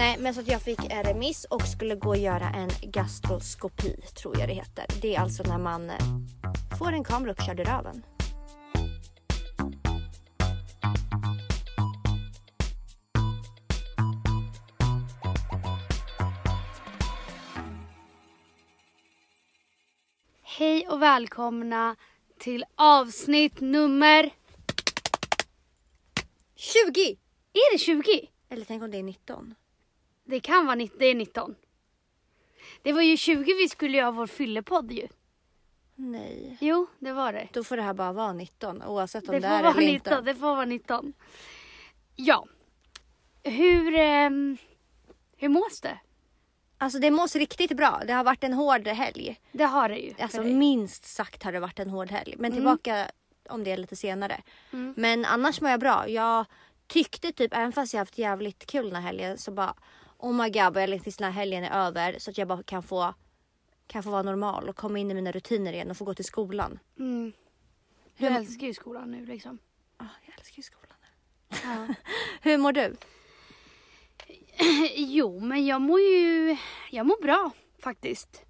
Nej, men så att jag fick en remiss och skulle gå och göra en gastroskopi, tror jag det heter. Det är alltså när man eh, får en kamera uppkörd i röven. Hej och välkomna till avsnitt nummer... 20! Är det 20? Eller tänk om det är 19? Det kan vara 19, det är 19. Det var ju 20 vi skulle göra vår fyllepodd ju. Nej. Jo, det var det. Då får det här bara vara 19 oavsett om Det det, är eller 19, inte. det får vara 19. Ja. Hur, ehm, hur mås det? Alltså det mås riktigt bra. Det har varit en hård helg. Det har det ju. Alltså minst sagt har det varit en hård helg. Men tillbaka om det lite senare. Mm. Men annars mår jag bra. Jag tyckte typ, även fast jag haft jävligt kul den här helgen så bara Oh my god, vad jag längtar tills den här helgen är över så att jag bara kan få kan få vara normal och komma in i mina rutiner igen och få gå till skolan. Mm. Hur- älskar ju skolan nu liksom. Ah, jag älskar ju skolan. Ja. Hur mår du? jo, men jag mår ju... Jag mår bra faktiskt.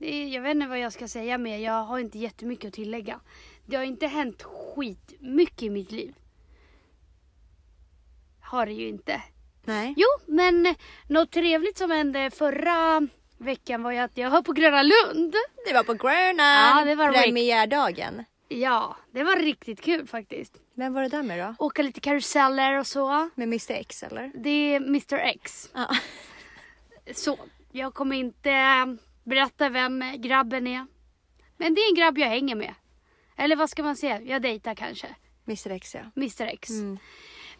Är, jag vet inte vad jag ska säga mer. Jag har inte jättemycket att tillägga. Det har inte hänt skit mycket i mitt liv. Har det ju inte. Nej. Jo, men något trevligt som hände förra veckan var ju att jag var på Gröna Lund. Det var på Gröna. Ja, det var premiärdagen. Ja, det var riktigt kul faktiskt. Vem var det där med då? Åka lite karuseller och så. Med Mr X eller? Det är Mr X. Ja. Så, jag kommer inte berätta vem grabben är. Men det är en grabb jag hänger med. Eller vad ska man säga? Jag dejtar kanske. Mr X ja. Mr X. Mm.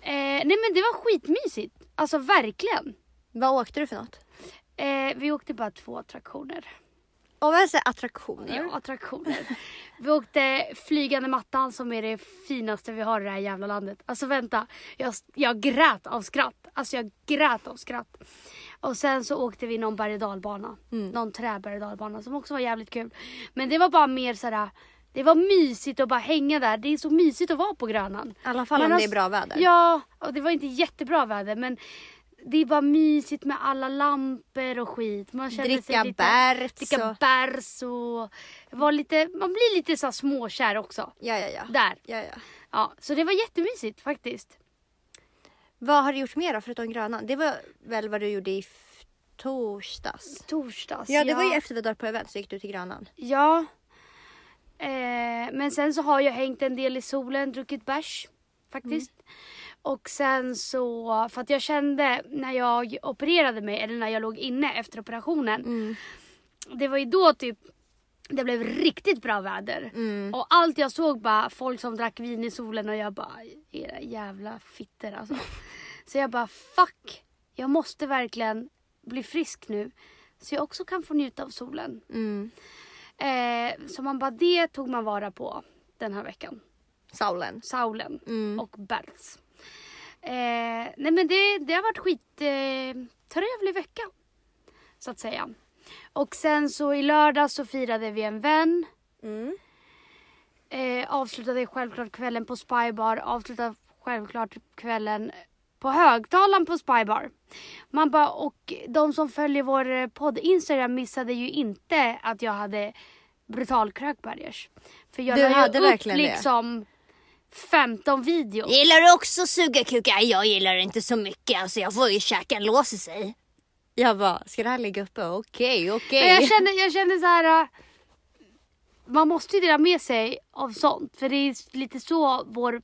Eh, nej men det var skitmysigt. Alltså verkligen. Vad åkte du för något? Eh, vi åkte bara två attraktioner. Och vad säger attraktioner? Ja, attraktioner. Vi åkte flygande mattan som är det finaste vi har i det här jävla landet. Alltså vänta, jag, jag grät av skratt. Alltså jag grät av skratt. Och sen så åkte vi någon berg och dalbana. Mm. Någon träberg och dalbana som också var jävligt kul. Men det var bara mer sådär, det var mysigt att bara hänga där. Det är så mysigt att vara på Grönan. I alla fall Man om har det är s- bra väder. Ja, och det var inte jättebra väder men det är bara mysigt med alla lampor och skit. Man känner sig Dricka lite, bärs dricka och- bärs och var lite, man blir lite så småkär också. Ja, ja, ja. Där. ja, ja. Ja, så det var jättemysigt faktiskt. Vad har du gjort mer då förutom Grönan? Det var väl vad du gjorde i torsdags? Torsdags. Ja, det var ju efter vi hade på event så gick du till Grönan. Ja. Eh, men sen så har jag hängt en del i solen, druckit bärs faktiskt. Och sen så, för att jag kände när jag opererade mig, eller när jag låg inne efter operationen. Mm. Det var ju då typ det blev riktigt bra väder. Mm. Och allt jag såg bara folk som drack vin i solen och jag bara era jävla fitter alltså. Så jag bara fuck. Jag måste verkligen bli frisk nu. Så jag också kan få njuta av solen. Mm. Eh, så man bara det tog man vara på den här veckan. Saulen. Saulen Mm. och Berts. Eh, nej men det, det har varit skit eh, trevlig vecka. Så att säga. Och sen så i lördag så firade vi en vän. Mm. Eh, avslutade självklart kvällen på Spybar. Avslutade självklart kvällen på högtalaren på Spybar. Man bara, och de som följer vår eh, podd Instagram missade ju inte att jag hade brutal krökbergers. För jag Du la ju hade upp verkligen det. liksom 15 videos. Gillar du också suga kukar? Jag gillar det inte så mycket. Alltså jag får ju käka låser sig. Jag bara, ska det här ligga uppe? Okej, okej. Men jag kände, jag kände så här. äh, Man måste ju dela med sig av sånt. För det är lite så vår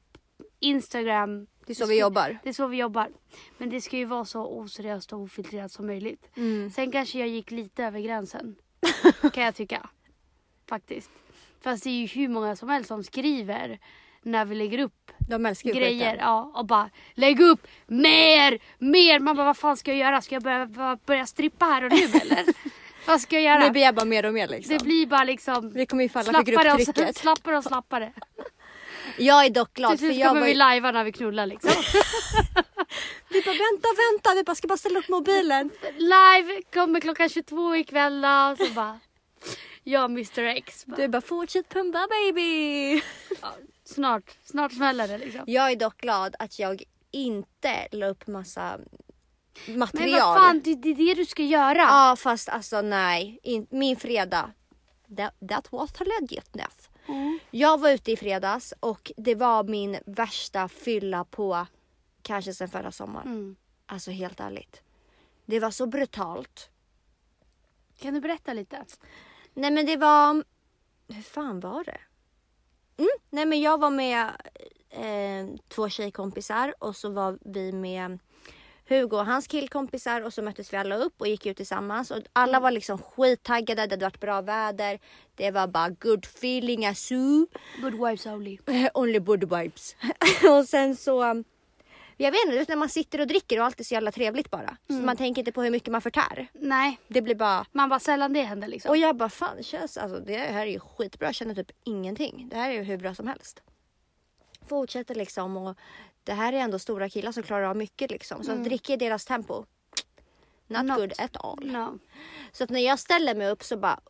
Instagram Det är så vi jobbar. Det är så vi jobbar. Men det ska ju vara så oseriöst och ofiltrerat som möjligt. Mm. Sen kanske jag gick lite över gränsen. kan jag tycka. Faktiskt. Fast det är ju hur många som helst som skriver när vi lägger upp De älskar grejer. skiten. Ja, och bara lägg upp mer, mer. Man bara vad fan ska jag göra? Ska jag börja, börja- strippa här och nu eller? vad ska jag göra? Nu blir bara mer och mer liksom. Det blir bara liksom Vi kommer ju falla för och, grupptrycket. slappare och slappare. Jag är dock glad Till slut kommer vi lajva när vi knullar liksom. Vi bara vänta, vänta, vi bara ska bara ställa upp mobilen. Live kommer klockan 22 ikväll då. Så bara, jag Mr X. Bara, Du bara fortsätt pumpa baby. ja, snart, snart smäller det liksom. Jag är dock glad att jag inte la upp massa Men material. vad fan, det, det är det du ska göra. Ja fast alltså nej, In, min fredag. That, that was legitness. Mm. Jag var ute i fredags och det var min värsta fylla på kanske sen förra sommaren. Mm. Alltså helt ärligt. Det var så brutalt. Kan du berätta lite? Nej men det var... Hur fan var det? Mm, nej men jag var med eh, två tjejkompisar och så var vi med Hugo och hans killkompisar och så möttes vi alla upp och gick ut tillsammans. Och alla var liksom skittaggade, det hade varit bra väder. Det var bara good feeling asu. Good vibes only. Only good vibes. och sen så... Jag vet inte, när man sitter och dricker och allt är så jävla trevligt bara. Så man tänker inte på hur mycket man förtär. Nej, Det blir bara... man bara sällan det händer liksom. Och jag bara fan det känns, alltså det här är ju skitbra. Jag känner typ ingenting. Det här är ju hur bra som helst. Fortsätter liksom och det här är ändå stora killar som klarar av mycket liksom. Så att dricka i deras tempo. Not, Not. good at all. No. Så att när jag ställer mig upp så bara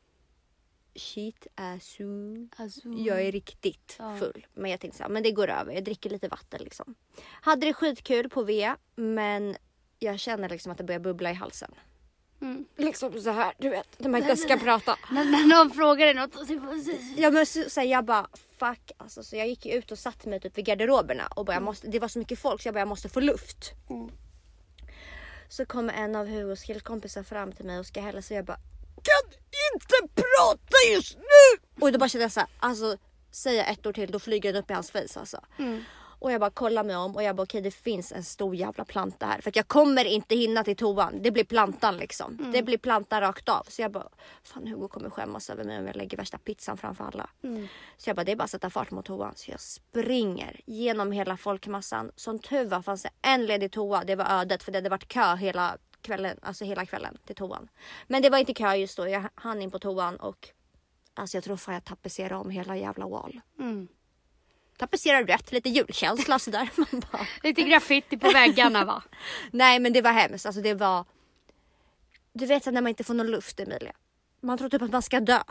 Shit asu. Alltså, Jag är riktigt Ja. full. Men jag tänkte så här, men det går över. Jag dricker lite vatten liksom. Hade det skitkul på V men jag känner liksom att det börjar bubbla i halsen. Mm. Liksom så här, du vet, när man inte ska prata. När, när någon frågar dig något. så- Ja men så, så här, jag bara fuck alltså. Så jag gick ju ut och satte mig typ vid garderoberna och bara, jag måste, det var så mycket folk så jag bara jag måste få luft. Mm. Så kommer en av Hugos killkompisar fram till mig och ska hälsa och jag bara kan inte prata just nu! Och då bara kände jag såhär, alltså säga ett ord till då flyger den upp i hans face alltså. Mm. Och jag bara kollar mig om och jag bara okej det finns en stor jävla planta här. För att jag kommer inte hinna till toan. Det blir plantan liksom. Mm. Det blir plantan rakt av. Så jag bara, fan Hugo kommer skämmas över mig om jag lägger värsta pizzan framför alla. Mm. Så jag bara, det är bara att sätta fart mot toan. Så jag springer genom hela folkmassan. Som tur var fanns det en ledig toa. Det var ödet för det hade varit kö hela kvällen, alltså hela kvällen till toan. Men det var inte kö just då. Jag hann in på toan och alltså jag tror fan jag tapetserade om hela jävla wall. Mm. Tapetserade rätt, lite julkänsla sådär. Man bara, Lite graffiti på väggarna va? Nej men det var hemskt. Alltså det var... Du vet så när man inte får någon luft Emilia. Man tror typ att man ska dö.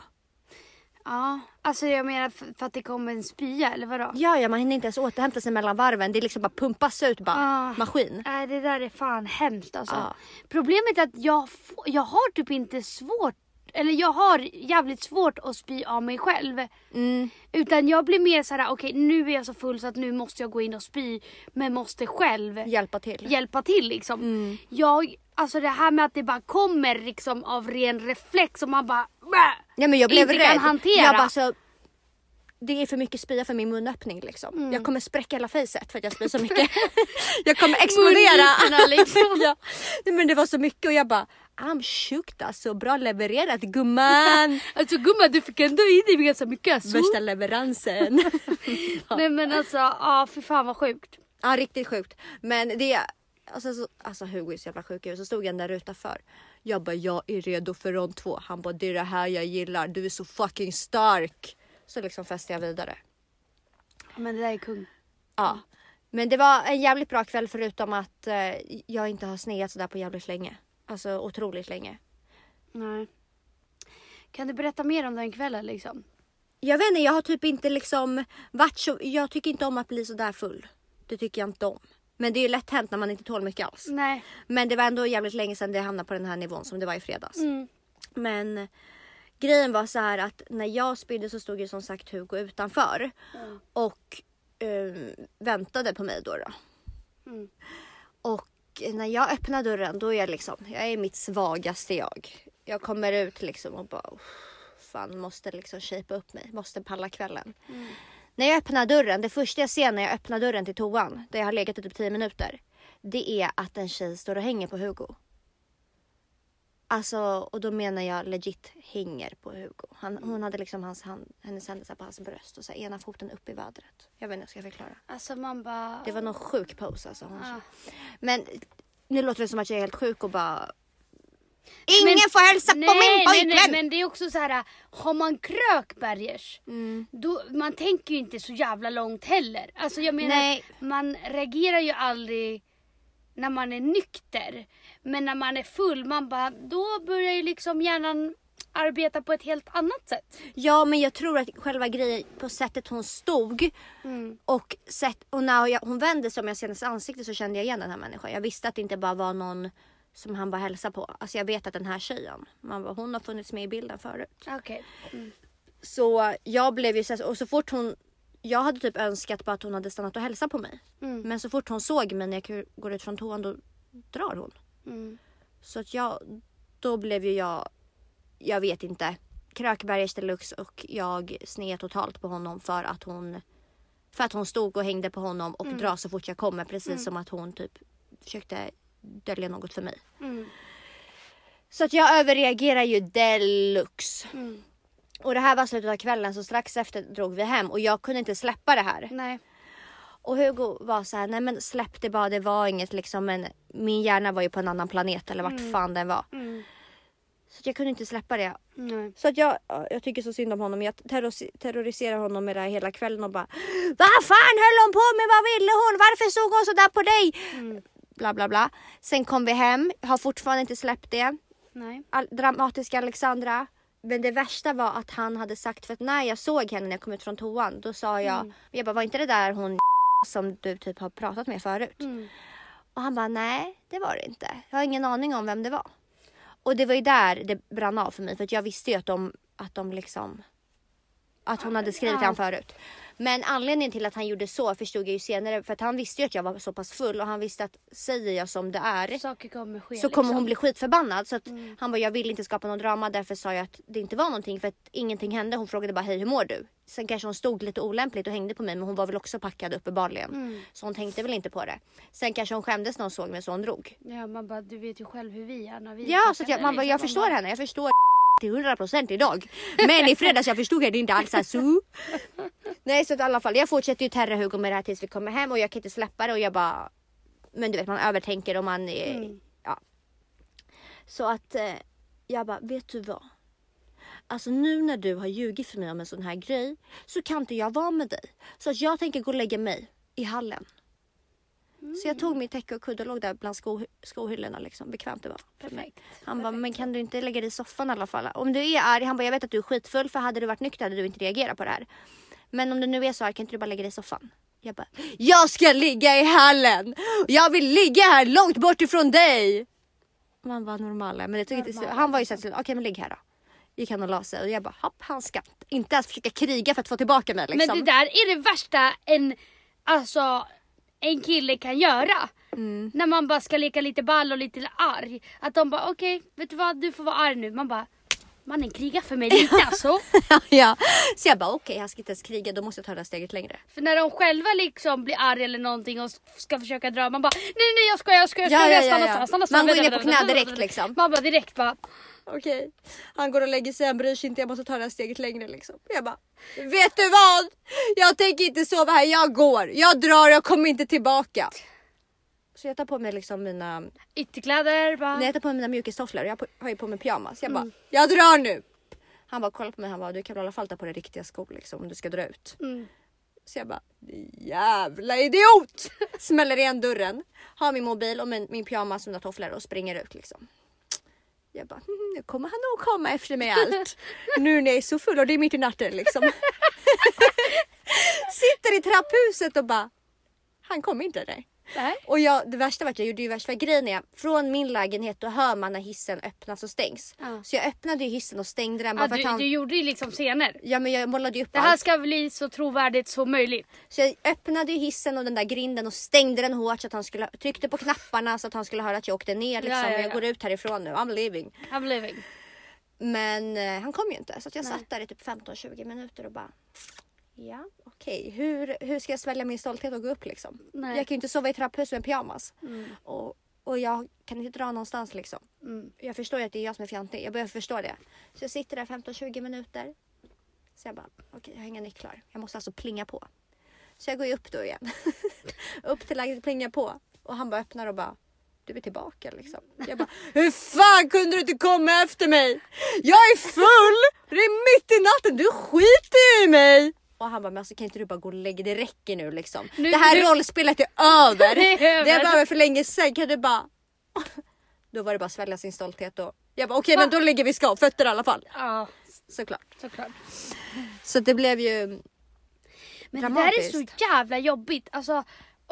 Ja, alltså jag menar för, att det kommer en spya eller vadå? Ja, ja, man hinner inte ens återhämta sig mellan varven. Det är liksom bara pumpas ut bara. Ah. Maskin. Nej det där är fan hemskt alltså. Ja. Problemet är att jag, jag har typ inte svårt, eller jag har jävligt svårt att spy av mig själv. Mm. Utan jag blir mer så här: okej nu är jag så full så att nu måste jag gå in och spy. Men måste själv Hjälpa till. hjälpa till liksom. Mm. Jag, alltså det här med att det bara kommer liksom av ren reflex och man bara Bäh! Ja, men jag blev Inte kan rädd. hantera. Jag bara så... Det är för mycket spya för min munöppning liksom. Mm. Jag kommer spräcka hela facet för att jag spyr så mycket. jag kommer explodera. Liksom. ja. Men det var så mycket och jag bara I'm shook alltså. Bra levererat gumman. Alltså gumman du fick ändå i dig ganska mycket alltså. Värsta leveransen. Nej men alltså, ja för fan vad sjukt. Ja riktigt sjukt. Men det Alltså, så, alltså Hugo är så jävla sjuk. Så stod han där utanför. Jag bara jag är redo för rond två. Han bara det är det här jag gillar. Du är så fucking stark. Så liksom fäste jag vidare. Men det där är kung. Ja. Men det var en jävligt bra kväll förutom att eh, jag inte har sneat sådär på jävligt länge. Alltså otroligt länge. Nej. Kan du berätta mer om den kvällen liksom? Jag vet inte, jag har typ inte liksom varit så, jag tycker inte om att bli sådär full. Det tycker jag inte om. Men det är ju lätt hänt när man inte tål mycket alls. Nej. Men det var ändå jävligt länge sedan det hamnade på den här nivån som det var i fredags. Mm. Men grejen var så här att när jag spydde så stod ju som sagt Hugo utanför. Och eh, väntade på mig då. då. Mm. Och när jag öppnar dörren då är jag liksom, jag är mitt svagaste jag. Jag kommer ut liksom och bara "Uff, fan måste liksom shapea upp mig, måste palla kvällen. När jag öppnar dörren, det första jag ser när jag öppnar dörren till toan, där jag har legat i typ 10 minuter. Det är att en tjej står och hänger på Hugo. Alltså, och då menar jag legit hänger på Hugo. Han, hon hade liksom hans hand, hennes händer på hans bröst och så ena foten upp i vädret. Jag vet inte hur jag ska förklara. Alltså man bara... Det var någon sjuk pose alltså. Hon Ah. Men nu låter det som att jag är helt sjuk och bara... Ingen Men- får hälsa på min nej, pojkvän! nej, men det är också så här, har man krökbergers, Mm. då, man tänker ju inte så jävla långt heller. Alltså jag menar, Nej. man reagerar ju aldrig när man är nykter. Men när man är full, man bara, då börjar ju liksom hjärnan arbeta på ett helt annat sätt. Ja men jag tror att själva grejen på sättet hon stod Mm. och, sätt, och när jag, hon vände sig om jag ser hennes ansikte så kände jag igen den här människan. Jag visste att det inte bara var någon som han bara hälsade på. Alltså jag vet att den här tjejen, man bara, hon har funnits med i bilden förut. Okej. Mm. Så jag blev ju så här- och så fort hon jag hade typ önskat bara att hon hade stannat och hälsat på mig. Mm. Men så fort hon såg mig när jag går ut från toan då drar hon. Mm. Så att jag, då blev ju jag, jag vet inte, Krökbergers deluxe och jag sned totalt på honom för att hon för att hon stod och hängde på honom och dra så fort jag kommer precis som att hon typ försökte dölja något för mig. Mm. Så att jag överreagerar ju deluxe. Mm. Och det här var slutet av kvällen så strax efter drog vi hem och jag kunde inte släppa det här. Nej. Och Hugo var så här, nej men släpp det bara, det var inget liksom men min hjärna var ju på en annan planet eller vart fan den var. Mm. Så jag kunde inte släppa det. Nej. Så att jag, ja, jag tycker så synd om honom. Jag terror- terroriserar honom med det här hela kvällen och bara Vad fan höll hon på med? Vad ville hon? Varför såg hon så där på dig? Mm. Bla bla bla. Sen kom vi hem, har fortfarande inte släppt det. All, dramatiska Alexandra. Men det värsta var att han hade sagt, för att när jag såg henne när jag kom ut från toan, då sa jag, Mm. jag bara, var inte det där hon som du typ har pratat med förut? Mm. Och han bara, nej det var det inte. Jag har ingen aning om vem det var. Och det var ju där det brann av för mig, för jag visste ju att de, att de liksom, att hon hade skrivit till honom förut. Men anledningen till att han gjorde så förstod jag ju senare, för att han visste ju att jag var så pass full och han visste att säger jag som det är Saker kommer ske. så kommer liksom. hon bli skitförbannad. Så att Mm. han bara, jag vill inte skapa någon drama. Därför sa jag att det inte var någonting för att ingenting hände. Hon frågade bara, hej hur mår du? Sen kanske hon stod lite olämpligt och hängde på mig men hon var väl också packad uppenbarligen. Mm. Så hon tänkte väl inte på det. Sen kanske hon skämdes när hon såg mig så hon drog. Ja, man bara, du vet ju själv hur vi är när vi Ja, så jag, man bara, liksom. jag förstår henne. Jag förstår till 100% idag. Men i fredags jag förstod det inte alls. Så. Nej så att i alla fall, jag fortsätter ju terra Hugo med det här tills vi kommer hem och jag kan inte släppa det och jag bara Men du vet man övertänker och man eh, Mm. ja. Så att eh, jag bara, vet du vad? Alltså nu när du har ljugit för mig om en sån här grej så kan inte jag vara med dig. Så att jag tänker gå och lägga mig i hallen. Så jag tog mitt täcke och kudde och låg där bland sko, skohyllorna liksom. Bekvämt det var. Perfekt. Han bara, men kan du inte lägga dig i soffan i alla fall? Om du är arg, han bara, jag vet att du är skitfull för hade du varit nykter hade du inte reagerat på det här. Men om du nu är så arg kan inte du bara lägga dig i soffan? Jag bara, jag ska ligga i hallen! Jag vill ligga här långt bort ifrån dig! Man var normala, men det tog inte Normala, Han var ju såhär, okej men ligg här då. Gick han och la sig och jag bara, hopp han ska inte ens försöka kriga för att få tillbaka mig liksom. Men det där är det värsta en, alltså, en kille kan göra. Mm. När man bara ska leka lite ball och lite arg. Att de bara okej, vet du vad du får vara arg nu. Man bara mannen kriga för mig lite alltså. ja. Så jag bara, okej han ska inte ens kriga, då måste jag ta det här steget längre. För när de själva liksom blir arga eller någonting och ska försöka dra. Man bara nej nej jag skojar jag skojar. Ja, Jag ja, skojar. ja, stanna, ja. stanna, stanna, Man går stanna, ner på stanna, knä stanna, direkt, stanna. liksom. Man bara direkt bara. Okej. Han går och lägger sig, han bryr sig inte, jag måste ta det här steget längre liksom. Jag bara, vet du vad? Jag tänker inte sova här, jag går. Jag drar, jag kommer inte tillbaka. Så jag tar på mig liksom mina, Ytterkläder bara. när jag tar på mig mina mjukistofflor, jag har ju på mig pyjamas. Jag bara, Mm. jag drar nu. Han bara kollar på mig, han bara, du kan väl i alla fall ta på dig riktiga skor liksom om du ska dra ut. Mm. Så jag bara, jävla idiot! Smäller igen dörren, har min mobil och min, min pyjamas och mina tofflor och springer ut liksom. Jag bara, "Mm, nu kommer han nog komma efter mig allt. nu när jag är så full och det är mitt i natten liksom. Sitter i trapphuset och bara, han kommer inte där. Nej. Och jag, det värsta var att jag gjorde ju värsta grejen är, från min lägenhet då hör man när hissen öppnas och stängs. Ja. Så jag öppnade ju hissen och stängde den bara Ja, för att du, han, du gjorde ju liksom scener. ja men jag målade ju upp Det allt. här ska bli så trovärdigt som möjligt. Så jag öppnade ju hissen och den där grinden och stängde den hårt så att han skulle, tryckte på knapparna så att han skulle höra att jag åkte ner liksom. Ja, ja, ja. Jag går ut härifrån nu, I'm leaving. I'm living. Men eh, han kom ju inte så att jag Nej. satt där i typ 15-20 minuter och bara Ja okej, hur, hur ska jag svälja min stolthet och gå upp liksom? Nej. Jag kan ju inte sova i trapphus med pyjamas. Mm. Och, och jag kan inte dra någonstans liksom. Mm. Jag förstår ju att det är jag som är fjantig. Jag börjar förstå det. Så jag sitter där 15-20 minuter. Så jag bara, okej jag har inga nycklar. Jag måste alltså plinga på. Så jag går ju upp då igen. upp till lägenheten, plingar på. Och han bara öppnar och bara, du är tillbaka liksom. Jag bara, hur fan kunde du inte komma efter mig? Jag är full! Det är mitt i natten, du skiter i mig! Och han bara, men alltså kan inte du bara gå och lägga dig? Det räcker nu liksom. Nu- det här nu- rollspelet är över. Det är över. Det var över för länge sedan. Kan du bara... Då var det bara att svälja sin stolthet och Jag bara okej men då lägger vi skav, fötter i alla fall. Ja, Såklart. såklart. Så det blev ju Men det där är så Dramatiskt. jävla jobbigt. Alltså,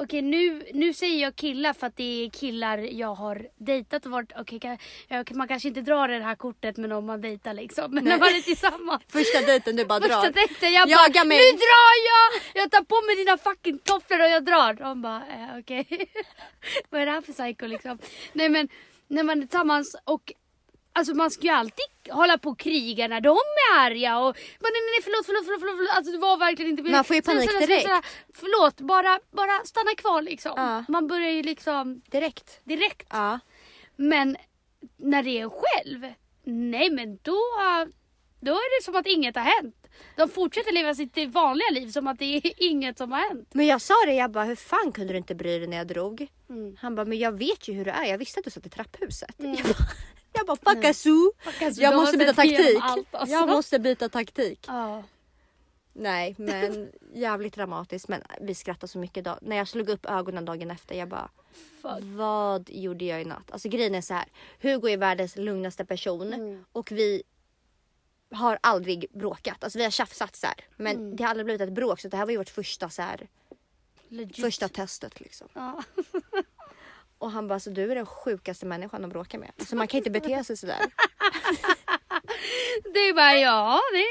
okej nu, nu säger jag killar för att det är killar jag har dejtat och varit, okej man kanske inte drar det här kortet med någon man dejtar liksom. Men när Nej. man är tillsammans. första dejten du bara Första drar. dejten jag Jaga bara, mig. nu drar jag! Jag tar på mig dina fucking tofflor och jag drar. De bara, eh, okej. Vad är det här för psycho liksom? Nej men när man är tillsammans och Alltså man ska ju alltid hålla på och kriga när de är arga och bara, nej, nej förlåt förlåt förlåt, förlåt. Alltså det var verkligen inte Man får ju panik direkt. Förlåt bara, bara stanna kvar liksom. Ja. Man börjar ju liksom Direkt. direkt. Ja. Men när det är en själv, nej men då, då är det som att inget har hänt. De fortsätter leva sitt vanliga liv som att det är inget som har hänt. Men jag sa det, jag bara hur fan kunde du inte bry dig när jag drog? Mm. Han bara men jag vet ju hur det är, jag visste att du satt i trapphuset. Jag bara, jag bara fuck Azu. alltså, Jag måste byta taktik. allt, alltså. Jag måste byta taktik. Ja. Nej men jävligt dramatiskt men vi skrattade så mycket idag. När jag slog upp ögonen dagen efter jag bara Fuck. vad gjorde jag i natt? Alltså grejen är så här. Hugo är världens lugnaste person Mm. och vi har aldrig bråkat. Alltså vi har tjafsat så här. Men Mm. det har aldrig blivit ett bråk så det här var ju vårt första så här, Legit. första testet liksom. Ja. Och han bara så du är den sjukaste människan att bråka med. Alltså man kan inte bete sig sådär. Det är bara ja, det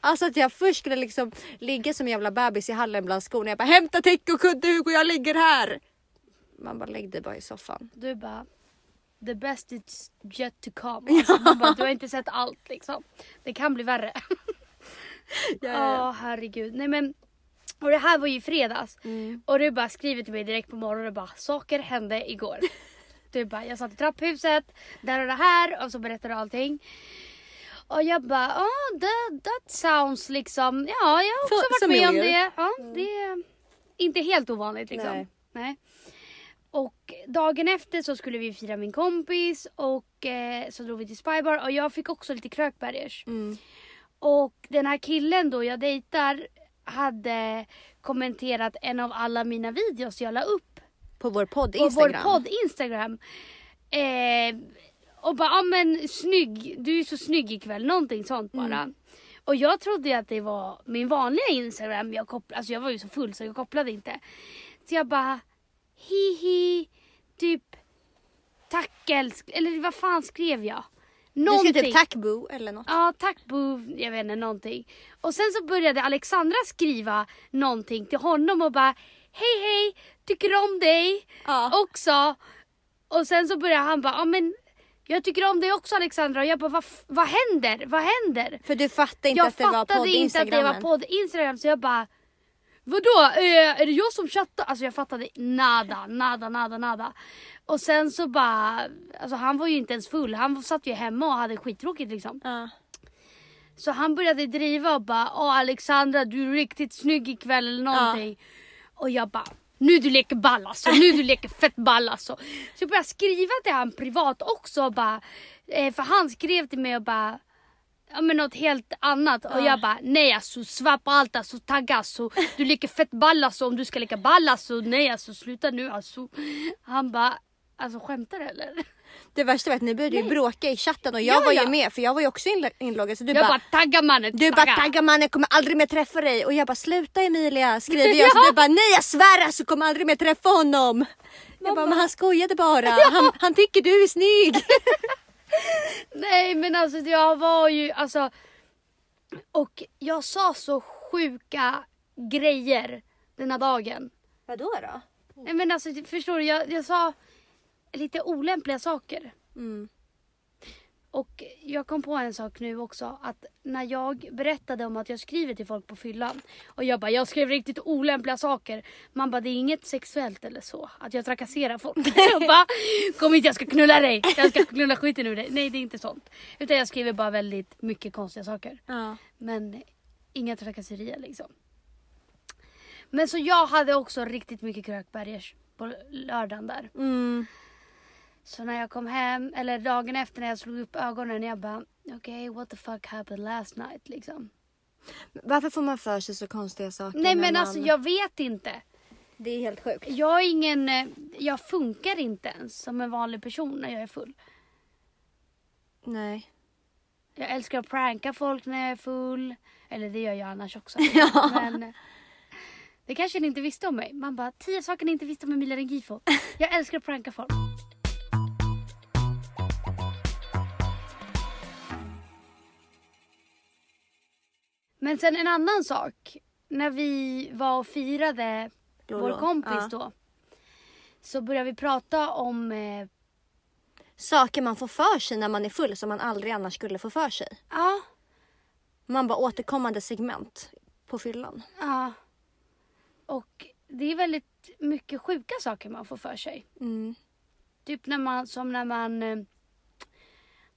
Alltså att jag först skulle liksom ligga som en jävla bebis i hallen bland skorna. Jag bara hämta täcke och kudde Hugo jag ligger här. Man bara lägg dig bara i soffan. Du bara The best is yet to come. Alltså, man bara, du har inte sett allt liksom. Det kan bli värre. Ja herregud. Nej men och det här var ju i fredags. Mm. Och du bara skriver till mig direkt på morgonen och bara saker hände igår. Du bara jag satt i trapphuset, där och det här och så berättar du allting. Och jag bara oh, that, that sounds liksom, ja jag har också varit med om det. Ja, det är inte helt ovanligt liksom. Nej. Nej. Och dagen efter så skulle vi fira min kompis och eh, så drog vi till Spybar och jag fick också lite krökbergers. Mm. Och den här killen då jag dejtar hade kommenterat en av alla mina videos jag la upp På vår podd på Instagram. vår podd Instagram. Eh, och bara, ja men snygg, du är så snygg ikväll, någonting sånt bara. Mm. Och jag trodde ju att det var min vanliga Instagram, jag, koppl- alltså jag var ju så full så jag kopplade inte. Så jag bara, hihi, typ tack älsk, eller vad fan skrev jag? Du Någonting. skrev typ tack boo eller något. Ja, tack Boo. Jag vet inte, någonting. Och sen så började Alexandra skriva någonting till honom och bara Hej hej, tycker om dig Ja. också. Och sen så började han bara, ja men jag tycker om dig också Alexandra. Och jag bara, vad, händer? Vad händer? För du fattade inte jag att det var fattade podd inte att det var podd Instagram så jag bara Vadå? Eh, är det jag som chattar? Alltså jag fattade nada, nada, nada, nada. Och sen så bara, alltså han var ju inte ens full. Han satt ju hemma och hade skittråkigt liksom. Ja. Så han började driva och bara Åh Alexandra du är riktigt snygg ikväll eller någonting. Och jag bara nu du leker ball alltså, nu du leker fett ball alltså. Så jag började skriva till han privat också och bara, eh, för han skrev till mig och bara Ja men något helt annat och jag bara nej alltså svär på allt alltså tagga alltså. Du leker fett ball alltså om du ska leka ball alltså. Nej alltså sluta nu alltså. Han bara alltså skämtar eller? Det värsta var att ni började ju bråka i chatten och jag Ja, var ju ja. med för jag var ju också inlo- inloggad så du Jag bara bara tagga mannen, du bara tagga mannen kommer aldrig mer träffa dig och jag bara sluta Emilia skriver jag så du bara nej jag svär alltså kommer aldrig mer träffa honom. Jag bara men han skojade bara, han, han tycker du är snygg. Nej men alltså jag var ju alltså och jag sa så sjuka grejer den här dagen. Vadå då? Nej men alltså förstår du, jag, jag sa lite olämpliga saker. Mm. Och jag kom på en sak nu också att när jag berättade om att jag skriver till folk på fyllan och jag bara jag skrev riktigt olämpliga saker. Man bara det är inget sexuellt eller så att jag trakasserar folk. jag bara kom hit jag ska knulla dig. Jag ska knulla skiten ur dig. Nej det är inte sånt. Utan jag skriver bara väldigt mycket konstiga saker. Ja. Men inga trakasserier liksom. Men så jag hade också riktigt mycket krökbergers på lördagen där. Mm. Så när jag kom hem, eller dagen efter när jag slog upp ögonen, jag bara okej what the fuck happened last night liksom. Varför får man för sig så konstiga saker? Nej men man... alltså jag vet inte. Det är helt sjukt. Jag är ingen, eh, jag funkar inte ens som en vanlig person när jag är full. Nej. Jag älskar att pranka folk när jag är full. Eller det gör jag annars också. Ja. Men eh, det kanske ni inte visste om mig. Man bara, tio saker ni inte visste om Emilia Rengifo. Jag älskar att pranka folk. Men sen en annan sak. När vi var och firade Lolo. vår kompis Ja. då. Så började vi prata om eh, Saker man får för sig när man är full som man aldrig annars skulle få för sig. Ja, Man bara återkommande segment på fyllan. ja. Och det är väldigt mycket sjuka saker man får för sig. Mm. Typ när man, som när man... eh,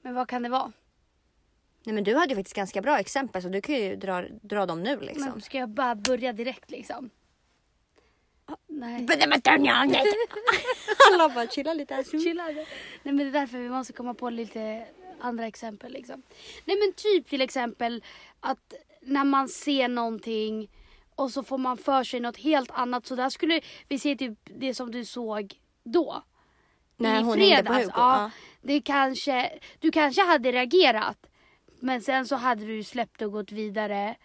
Men vad kan det vara? Nej men du hade ju faktiskt ganska bra exempel så du kan ju dra, dra dem nu liksom. Men ska jag bara börja direkt liksom? Nej. Alla bara chilla lite. Chilla. Nej men det är därför vi måste komma på lite andra exempel liksom. Nej men typ till exempel att när man ser någonting och så får man för sig något helt annat. Så där skulle vi se typ det som du såg då. När I hon hängde på fredags. Hugo. Ja, Ja. det kanske, du kanske hade reagerat. Men sen så hade du släppt och gått vidare.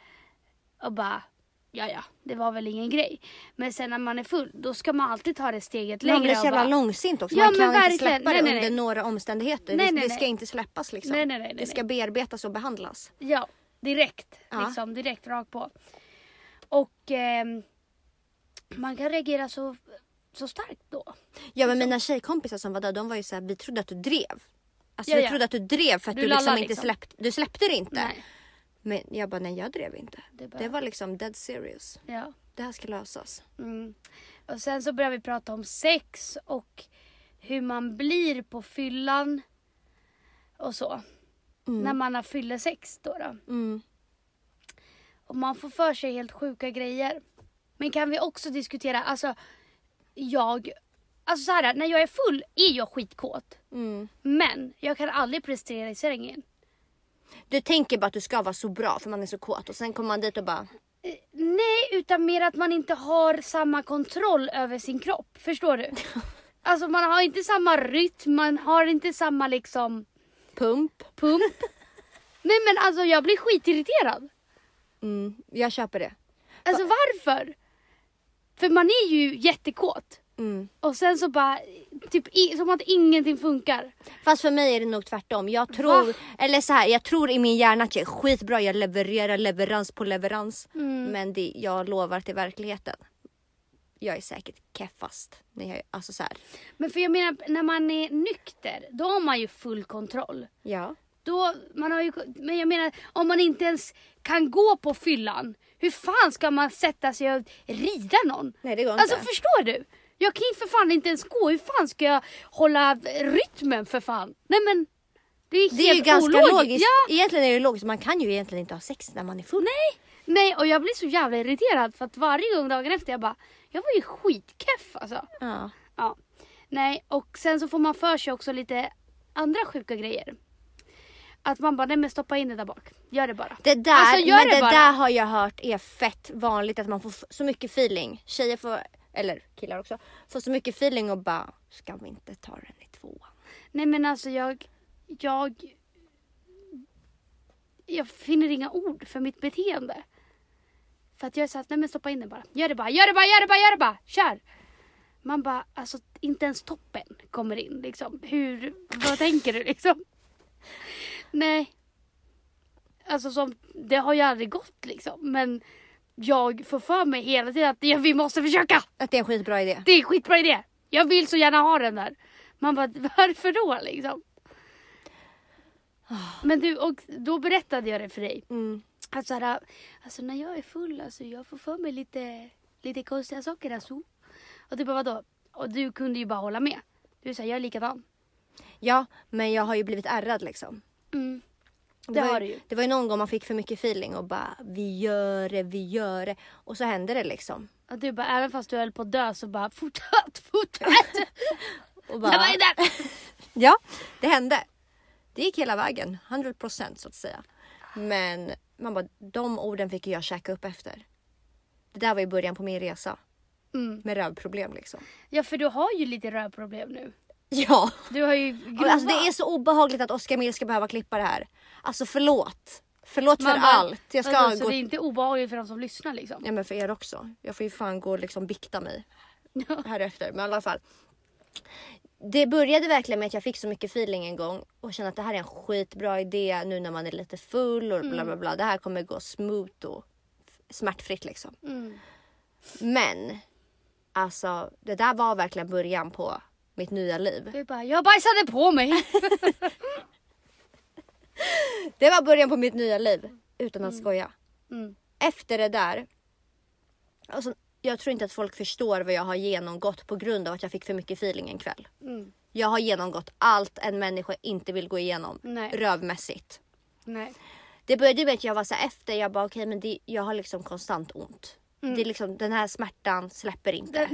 Och bara, ja ja, det var väl ingen grej. Men sen när man är full, då ska man alltid ta det steget längre. Man blir så jävla bara, långsint också. Ja, man kan inte släppa Nej, det nej, under nej. några omständigheter. Nej, det, det ska inte släppas liksom. Nej, nej, nej, det ska bearbetas och behandlas. Ja, direkt. Ja. Liksom, direkt rakt på. Och ehm, man kan reagera så, så starkt då. Ja men mina tjejkompisar som var där de var ju såhär, vi trodde att du drev. Alltså Ja, vi ja. trodde att du drev för att Du du, liksom inte liksom. släppte, du släppte det inte. Nej. Men jag bara, nej jag drev inte. Det Det, bara- var liksom dead serious. Ja. Det här ska lösas. Mm. Och sen så börjar vi prata om sex och hur man blir på fyllan. Och så. När man har fyllesex då, då. Mm. Och man får för sig helt sjuka grejer. Men kan vi också diskutera, alltså jag, alltså så här, när jag är full är jag skitkåt. Mm. Men jag kan aldrig prestera i sängen. Du tänker bara att du ska vara så bra för man är så kåt och sen kommer man dit och bara, Eh, Nej, utan mer att man inte har samma kontroll över sin kropp. Förstår du? Alltså man har inte samma rytm, man har inte samma liksom pump. pump. Nej men alltså jag blir skitirriterad. Mm. Jag köper det. Alltså varför? För man är ju jättekåt. Mm. Och sen så bara, typ i, som att ingenting funkar. Fast för mig är det nog tvärtom. Jag tror, Va? eller så här, jag tror i min hjärna att jag är skitbra. Jag levererar leverans på leverans. Mm. Men det, jag lovar till verkligheten. Jag är säkert keffast. När jag, alltså så här. Men för jag menar, när man är nykter, då har man ju full kontroll. Ja. Då, man har ju, men jag menar, om man inte ens kan gå på fyllan, hur fan ska man sätta sig och rida någon? Nej det går Alltså inte. förstår du? Jag kan ju för fan inte ens gå, hur fan ska jag hålla rytmen för fan? Nej men, det är helt Det är ju ganska ologiskt. logiskt. Ja, Egentligen är det logiskt. Man kan ju egentligen inte ha sex när man är full. nej, nej och jag blir så jävla irriterad för att varje gång dagen efter jag bara, jag var ju skitkeff alltså. Ja. Ja. Nej, och sen så får man för sig också lite andra sjuka grejer. Att man bara, nej men stoppa in det där bak. Gör det bara. Det där, Alltså, gör men det det där har jag hört är fett vanligt att man får så mycket feeling. Tjejer får, eller killar också, får så mycket feeling och bara, ska vi inte ta den i tvåan? Nej men alltså jag, jag, jag finner inga ord för mitt beteende. För att jag är såhär, nej men stoppa in den bara. Gör det bara, gör det bara, gör det bara, gör det bara. Kör! Man bara, alltså inte ens toppen kommer in liksom. Hur, vad tänker du liksom? Nej. Alltså som, det har ju aldrig gått liksom. Men jag får för mig hela tiden att ja, vi måste försöka. Att det är en skitbra idé. Det är en skitbra idé. Jag vill så gärna ha den där. Man bara, varför då liksom? Men du, och då berättade jag det för dig. Mm. Att så här, alltså när jag är full, alltså jag får för mig lite, lite konstiga saker alltså. Och du bara vadå? Och du kunde ju bara hålla med. Du säger jag är likadan. Ja, men jag har ju blivit ärrad liksom. Mm. Det, var har ju, du ju. Det var ju någon gång man fick för mycket feeling och bara vi gör det, vi gör det. Och så hände det liksom. Att du bara, även fast du höll på att dö så bara fortsätt, fortsätt. Och där. Ja, det hände. Det gick hela vägen, 100% så att säga. Men man bara, de orden fick jag käka upp efter. Det där var ju början på min resa Mm. med rövproblem liksom. Ja för du har ju lite rövproblem nu. Ja. Du har ju grova. Alltså, det är så obehagligt att Oskar Mild ska behöva klippa det här. Alltså förlåt. Förlåt för Man bara- allt. Jag ska alltså, så gå... det är inte obehagligt för de som lyssnar liksom. Ja men för er också. Jag får ju fan gå och liksom bikta mig här efter. Men i alla fall. Det började verkligen med att jag fick så mycket feeling en gång och kände att det här är en skitbra idé nu när man är lite full och bla bla bla. Det här kommer gå smooth och smärtfritt liksom. Mm. Men alltså det där var verkligen början på mitt nya liv. Du bara, jag bajsade på mig. Det var början på mitt nya liv utan att skoja. Mm. Efter det där. Alltså, jag tror inte att folk förstår vad jag har genomgått på grund av att jag fick för mycket feeling en kväll. Mm. Jag har genomgått allt en människa inte vill gå igenom. Nej. Rövmässigt. Nej. Det började med att jag var så efter. Jag bara okej men det, jag har liksom konstant ont. Mm. Det är liksom, den här smärtan släpper inte.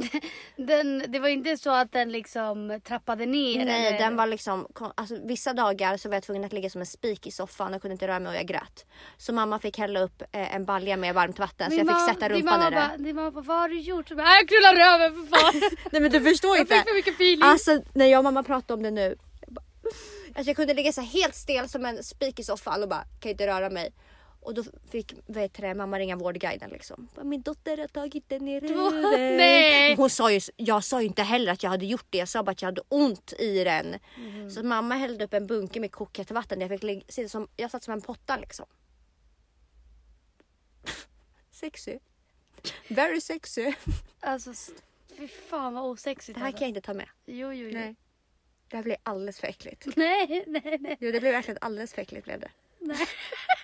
Den, den, det var inte så att den liksom trappade ner? Nej eller? den var liksom, alltså, vissa dagar så var jag tvungen att ligga som en spik i soffan och kunde inte röra mig och jag grät. Så mamma fick hälla upp eh, en balja med varmt vatten så jag Din fick mamma- sätta rumpan mamma i det. Din mamma bara, vad har du gjort? Så bara, jag knullar röven för fan. Nej men du förstår jag fick för mycket feeling. Alltså när jag och mamma pratade om det nu. Jag, bara, alltså, jag kunde ligga så helt stel som en spik i soffan och bara kan inte röra mig. Och då fick vet du, mamma ringa vårdguiden liksom. Min dotter har tagit den i röven. Nej. Hon sa ju, jag sa ju inte heller att jag hade gjort det. Jag sa bara att jag hade ont i den. Mhm. Så mamma hällde upp en bunke med kokhett vatten. Jag, fick sitta som, jag satt som en potta liksom. Sexy. Very sexy. Alltså fy fan vad osexigt Det här alltså. kan jag inte ta med. Jo jo jo. Nej. Det här blir alldeles för äckligt. Nej nej nej. Jo det blev verkligen alldeles för äckligt blev det. Nej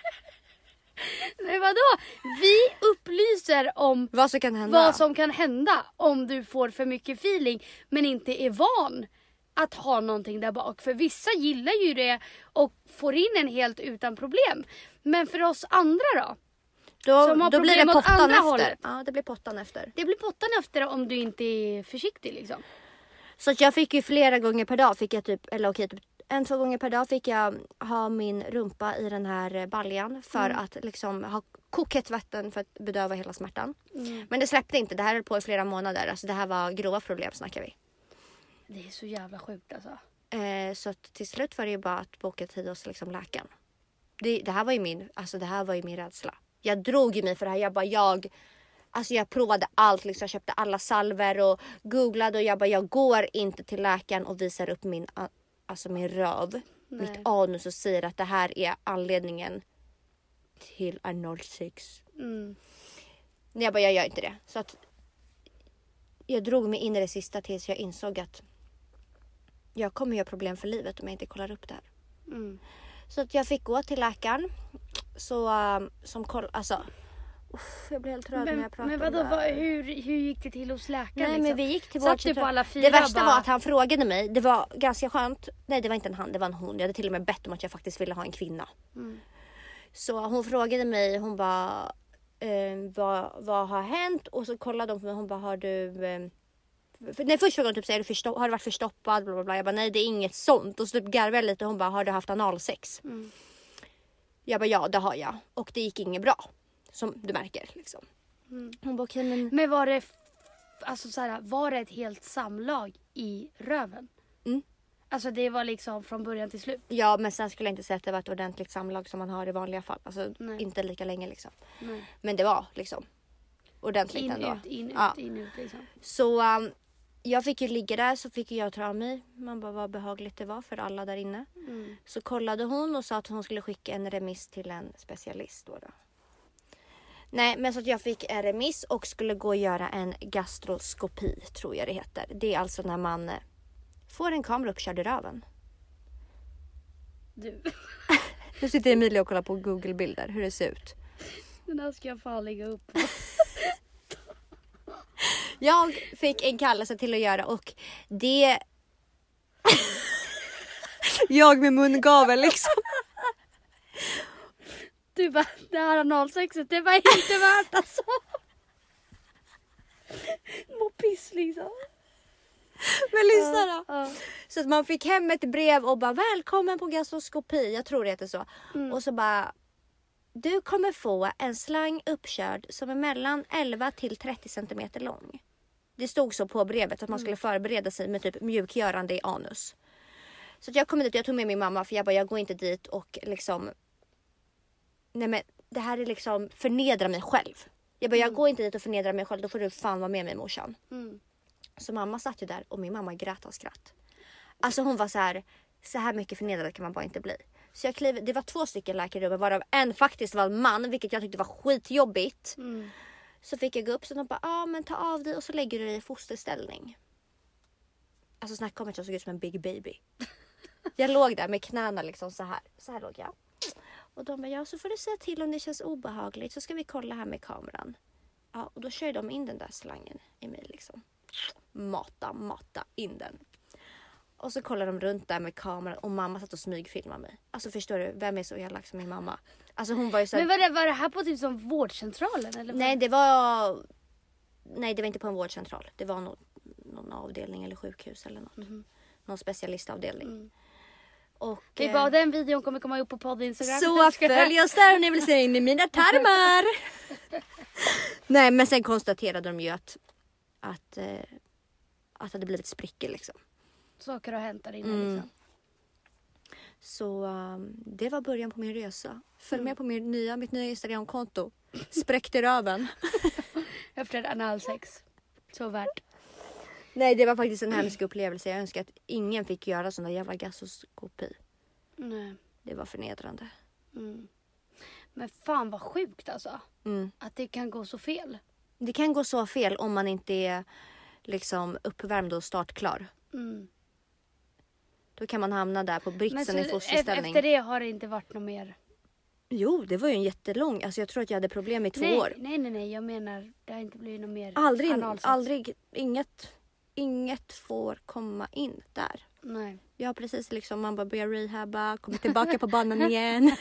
vadå? Vi upplyser om Vad som kan hända. vad som kan hända om du får för mycket feeling men inte är van att ha någonting där bak. För vissa gillar ju det och får in en helt utan problem. Men för oss andra då? då, som har då blir det pottan efter. hållet. Ja det blir pottan efter. Det blir pottan efter om du inte är försiktig liksom. Så jag fick ju flera gånger per dag fick jag typ, eller okej typ en, två gånger per dag fick jag ha min rumpa i den här eh, baljan för att liksom ha kokhett vatten för att bedöva hela smärtan. Men det släppte inte. Det här höll på i flera månader. Alltså det här var grova problem snackar vi. Det är så jävla sjukt alltså. Eh, så till slut var det ju bara att boka tid hos liksom läkaren. Det, det här var ju min, alltså det här var ju min rädsla. Jag drog ju mig för det här. Jag bara jag, alltså jag provade allt liksom. Jag köpte alla salver och googlade och jag bara jag går inte till läkaren och visar upp min, a- alltså min röv, Nej. mitt anus och säger att det här är anledningen till analsex. Mm. Jag bara jag gör inte det. Så att jag drog mig in i det sista tills jag insåg att jag kommer göra problem för livet om jag inte kollar upp det här. Mm. Så att jag fick gå till läkaren. Så um, som koll, alltså. Uff, jag blir helt röd när Men, jag pratar men om vadå, det vad, här. hur, hur gick det till hos läkaren? Nej liksom? men vi gick till vårdcentralen. på alla fyra Det värsta bara- var att han frågade mig. Det var ganska skönt. Nej det var inte en han, det var en hon. Jag hade till och med bett om att jag faktiskt ville ha en kvinna. Mm. Så hon frågade mig, hon bara eh, vad, vad har hänt? Och så kollade hon på mig, hon bara har du eh, för, nej, först frågade hon typ så är du försto- har du varit förstoppad? Bla, bla, bla. Jag bara nej det är inget sånt. Och så typ garvade jag lite och hon bara har du haft analsex? Mm. Jag bara ja det har jag. Och det gick inget bra. Som du märker liksom. Mm. Hon bara okej men Men var det, alltså så här, var det ett helt samlag i röven? Mm. Alltså det var liksom från början till slut? Ja men sen skulle jag inte säga att det var ett ordentligt samlag som man har i vanliga fall. Alltså Nej. inte lika länge liksom. Nej. Men det var liksom ordentligt In, ändå. ut, in, Ja. ut, in, ut liksom. Så um, jag fick ju ligga där så fick jag ta av mig. Man bara vad behagligt det var för alla där inne. Mm. Så kollade hon och sa att hon skulle skicka en remiss till en specialist då. då. Nej men så att jag fick en remiss och skulle gå och göra en gastroskopi tror jag det heter. Det är alltså när man eh, får en kamera uppkörd i röven. Du, Nu sitter Emilia och kollar på Google-bilder hur det ser ut. den här ska jag fan lägga upp. Jag fick en kallelse till att göra och det... jag med mungavel liksom. Du bara, det här analsexet det var inte värt alltså. Må piss liksom. Men lyssna då. Ja. Så att man fick hem ett brev och bara välkommen på gastroskopi. Jag tror det heter så. Och så bara du kommer få en slang uppkörd som är mellan 11 till 30 centimeter lång. Det stod så på brevet att man skulle förbereda sig med typ mjukgörande i anus. Så jag kom dit och jag tog med min mamma för jag bara jag går inte dit och liksom. Nej men det här är liksom förnedra mig själv. Jag bara jag går inte dit och förnedrar mig själv då får du fan vara med mig morsan. Mm. Så mamma satt ju där och min mamma grät av skratt. Alltså hon var så här. Så här mycket förnedrad kan man bara inte bli. Så jag klev, det var två stycken läkare i rummet varav en faktiskt var en man vilket jag tyckte var skitjobbigt. Mm. Så fick jag gå upp så de bara, ja ah, men ta av dig och så lägger du dig i fosterställning. Alltså snacka om att jag såg ut som en big baby. Jag låg där med knäna liksom så här. Så här låg jag. Och de bara, ja så får du säga till om det känns obehagligt så ska vi kolla här med kameran. Ja och då kör de in den där slangen i mig liksom. Mata, mata in den. Och så kollar de runt där med kameran och mamma satt och smygfilmade mig. Alltså förstår du, vem är så elak som min mamma? Alltså hon var ju så här- Men var det, var det här på typ som vårdcentralen eller? Nej det var... Nej det var inte på en vårdcentral. Det var någon, någon avdelning eller sjukhus eller något. Någon specialistavdelning. Mm. Och, Det är eh, bara den videon kommer komma upp på podd Instagram. så följ oss där om ni vill se in i mina tarmar. Nej men sen konstaterade de ju att, att, eh, att det hade blivit sprickor liksom. Saker har hänt där inne Mm. liksom. Så um, det var början på min resa. Följ Mm. med på min nya, mitt nya Instagramkonto. Spräckte röven. Efter analsex. Så värt. Nej det var faktiskt en hemsk upplevelse. Jag önskar att ingen fick göra sån där jävla gastroskopi. Nej. Det var förnedrande. Mm. Men fan vad sjukt alltså. Mm. Att det kan gå så fel. Det kan gå så fel om man inte är liksom uppvärmd och startklar. Mm. Då kan man hamna där på britsen i e- fosterställning. efter det har det inte varit något mer. Jo, det var ju en jättelång. Alltså jag tror att jag hade problem i två nej, år. nej, nej, nej. Jag menar det har inte blivit något mer Aldrig, analsex. aldrig, inget, inget får komma in där. Nej. Jag har precis liksom, man bara börjar rehabba, kommer tillbaka på banan igen.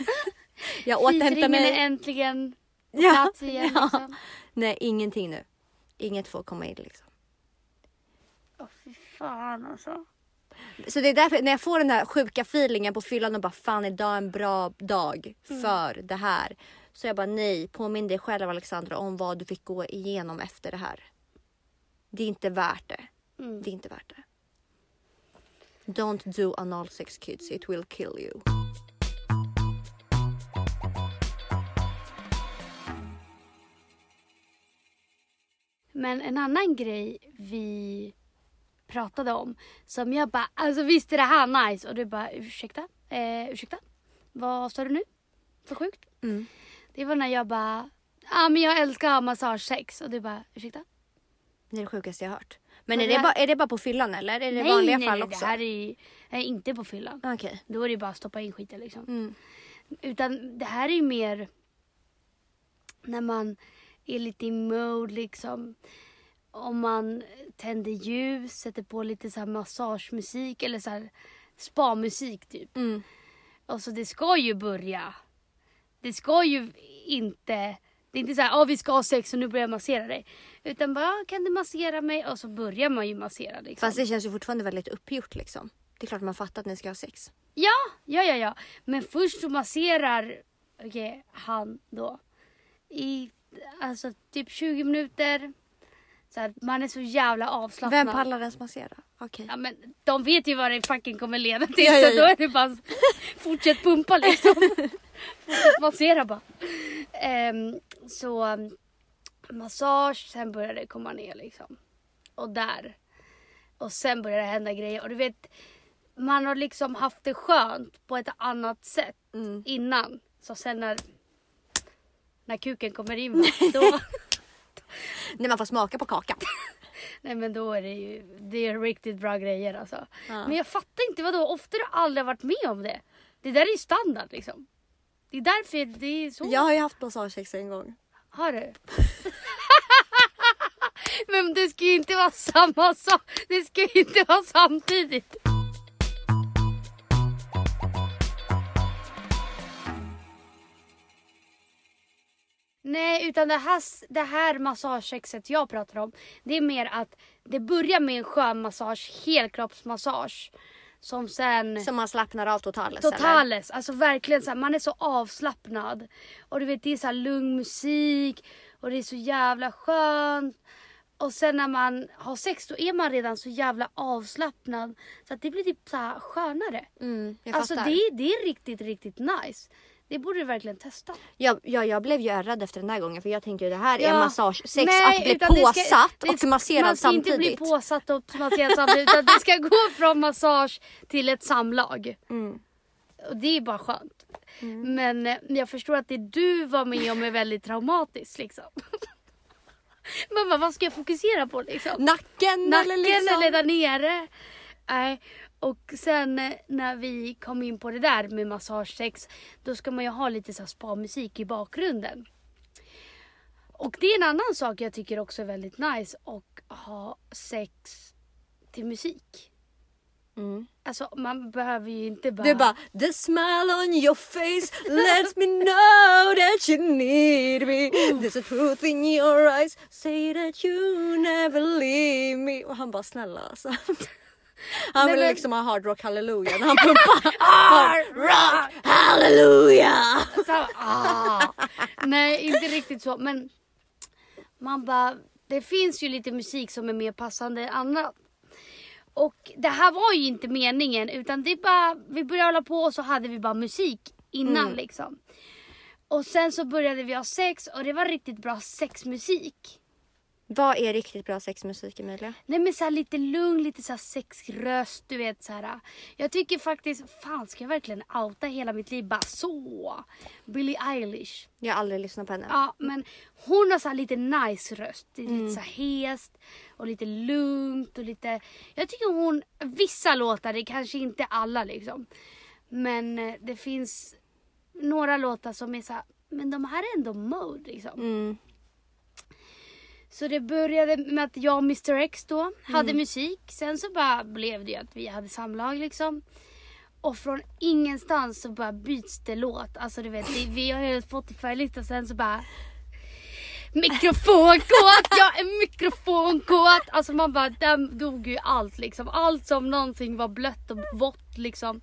jag återhämtar Fisringen är mig. äntligen på Ja, plats igen. ja. Liksom. Nej, ingenting nu. Inget får komma in liksom. Åh fy fan alltså. Så det är därför när jag får den här sjuka feelingen på fyllan och bara fan idag är en bra dag för det här. Så jag bara nej, påminn dig själv Alexandra om vad du fick gå igenom efter det här. Det är inte värt det. Mm. Det är inte värt det. Don't do anal sex kids, it will kill you. Men en annan grej vi pratade om som jag bara, alltså visst är det här nice? Och du bara, ursäkta? Eh, ursäkta? Vad sa du nu? För sjukt? Mm. Det var när jag bara, ja ah, men jag älskar att ha massagesex. Och du bara, ursäkta? Det är det sjukaste jag har hört. Men är det bara, är det bara på fyllan eller? Är det nej, vanliga nej, fall nej, också? det här är, är inte på fyllan. Okej. Då är det bara att stoppa in skiten liksom. Mm. Utan det här är ju mer när man är lite i mode liksom. Om man tänder ljus, sätter på lite så här massagemusik eller så här spa-musik typ. Mm. Och så det ska ju börja. Det ska ju inte, det är inte så här, ja vi ska ha sex och nu börjar jag massera dig. Utan bara, "Ja, kan du massera mig? Och så börjar man ju massera liksom. Fast det känns ju fortfarande väldigt uppgjort liksom. Det är klart man fattar att ni ska ha sex. Ja, ja, ja, ja. Men först så masserar okej, han då i alltså typ 20 minuter. Så här, man är så jävla avslappnad. Vem pallar ens massera? Okej. Ja, men de vet ju vad det fucking kommer leda till Ja, ja, så ja. då är det bara fortsätt pumpa liksom. fortsätt massera bara. Ehm, så um, massage, sen börjar det komma ner liksom. Och där. Och sen börjar det hända grejer. Och du vet, man har liksom haft det skönt på ett annat sätt Mm. innan. Så sen när, när kuken kommer in då, När man får smaka på kakan. nej men då är det ju det är riktigt bra grejer alltså. Ja. Men jag fattar inte, vadå? Ofta har du aldrig varit med om det. Det där är ju standard liksom. Det är därför det är så. Jag har ju haft massagesex en gång. Har du? Men det ska ju inte vara samma sak. Det ska ju inte vara samtidigt. Nej, utan det här, det här massagesexet jag pratar om, det är mer att det börjar med en skön massage, helkroppsmassage. Som sen... Som man slappnar av totales eller? Totales, alltså verkligen så här, man är så avslappnad. Och du vet det är så lugn musik och det är så jävla skönt. Och sen när man har sex då är man redan så jävla avslappnad. Så att det blir typ så här skönare. Mm, Alltså det, det är riktigt, riktigt nice. Det borde du verkligen testa. Ja, ja, jag blev ju ärrad efter den här gången för jag tänkte ju det här är Ja. massage, sex Nej, att bli det ska- påsatt det- och masserad Man ska samtidigt. inte bli påsatt och masserad samtidigt utan det ska gå från massage till ett samlag. Mm. Och det är bara skönt. Men eh, jag förstår att det du var med om är väldigt traumatiskt liksom. Mamma vad ska jag fokusera på liksom? Nacken, Nacken eller liksom. eller där nere? Nej. Och sen eh, när vi kom in på det där med massagesex då ska man ju ha lite så spa-musik i bakgrunden. Och det är en annan sak jag tycker också är väldigt nice och ha sex till musik. Mm. Alltså man behöver ju inte bara... Du bara the smile on your face lets me know that you need me. There's a truth in your eyes say that you never leave me. Och han bara snälla alltså. Han Nej, ville men- liksom ha hard rock hallelujah när han pumpar. hard rock hallelujah. Så, ah. Nej, inte riktigt så. Men man bara, det finns ju lite musik som är mer passande än annat. Och det här var ju inte meningen utan det bara, vi började hålla på och så hade vi bara musik innan Mm. liksom. Och sen så började vi ha sex och det var riktigt bra sexmusik. Vad är riktigt bra sexmusik Emilia? Nej men så här lite lugn, lite så här sexröst, du vet så här. Jag tycker faktiskt, fan ska jag verkligen outa hela mitt liv bara så? Billie Eilish. Jag har aldrig lyssnat på henne. Ja men hon har så här lite nice röst. Det är Lite så här hest och lite lugnt och lite... Jag tycker hon, vissa låtar, det är kanske inte alla liksom. Men eh, det finns några låtar som är så här, men de här är ändå mode liksom. Mm. Så det började med att jag och Mr X då hade musik. Sen så bara blev det ju att vi hade samlag liksom. Och från ingenstans så bara byts det låt. Alltså du vet, vi har ju en Spotify-lista och sen så bara Mikrofonkåt, jag är mikrofonkåt. Alltså man bara, där dog ju allt liksom. Allt som någonting var blött och vått liksom.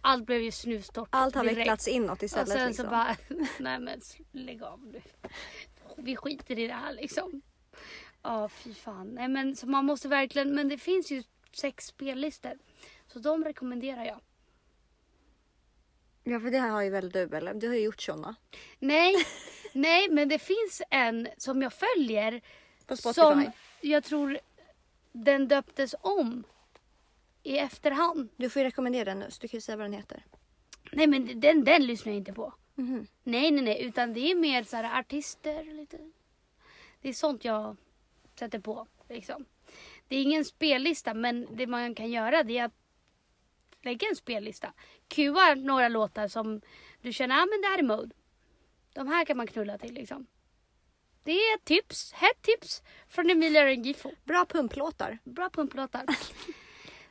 Allt blev ju snustort Allt har direkt. vecklats inåt Och istället. sen liksom. så bara, nej men lägg av nu. Vi skiter i det här liksom. Ja fy fan. Nej men så man måste verkligen, men det finns ju sex spellistor. Så de rekommenderar jag. Ja för det här har ju väl du eller? Du har ju gjort såna. Nej, nej men det finns en som jag följer. På Spotify. Som jag tror den döptes om. I efterhand. Du får ju rekommendera den nu så du kan ju säga vad den heter. Nej men den, den lyssnar jag inte på. Mhm. Nej nej nej utan det är mer så här artister lite. Det är sånt jag sätter på liksom. Det är ingen spellista men det man kan göra det är att lägga en spellista. Cuea några låtar som du känner, ah, men det här är mode. De här kan man knulla till liksom. Det är ett tips, hett tips från Emilia Rengifo. Bra pumplåtar. Bra pumplåtar.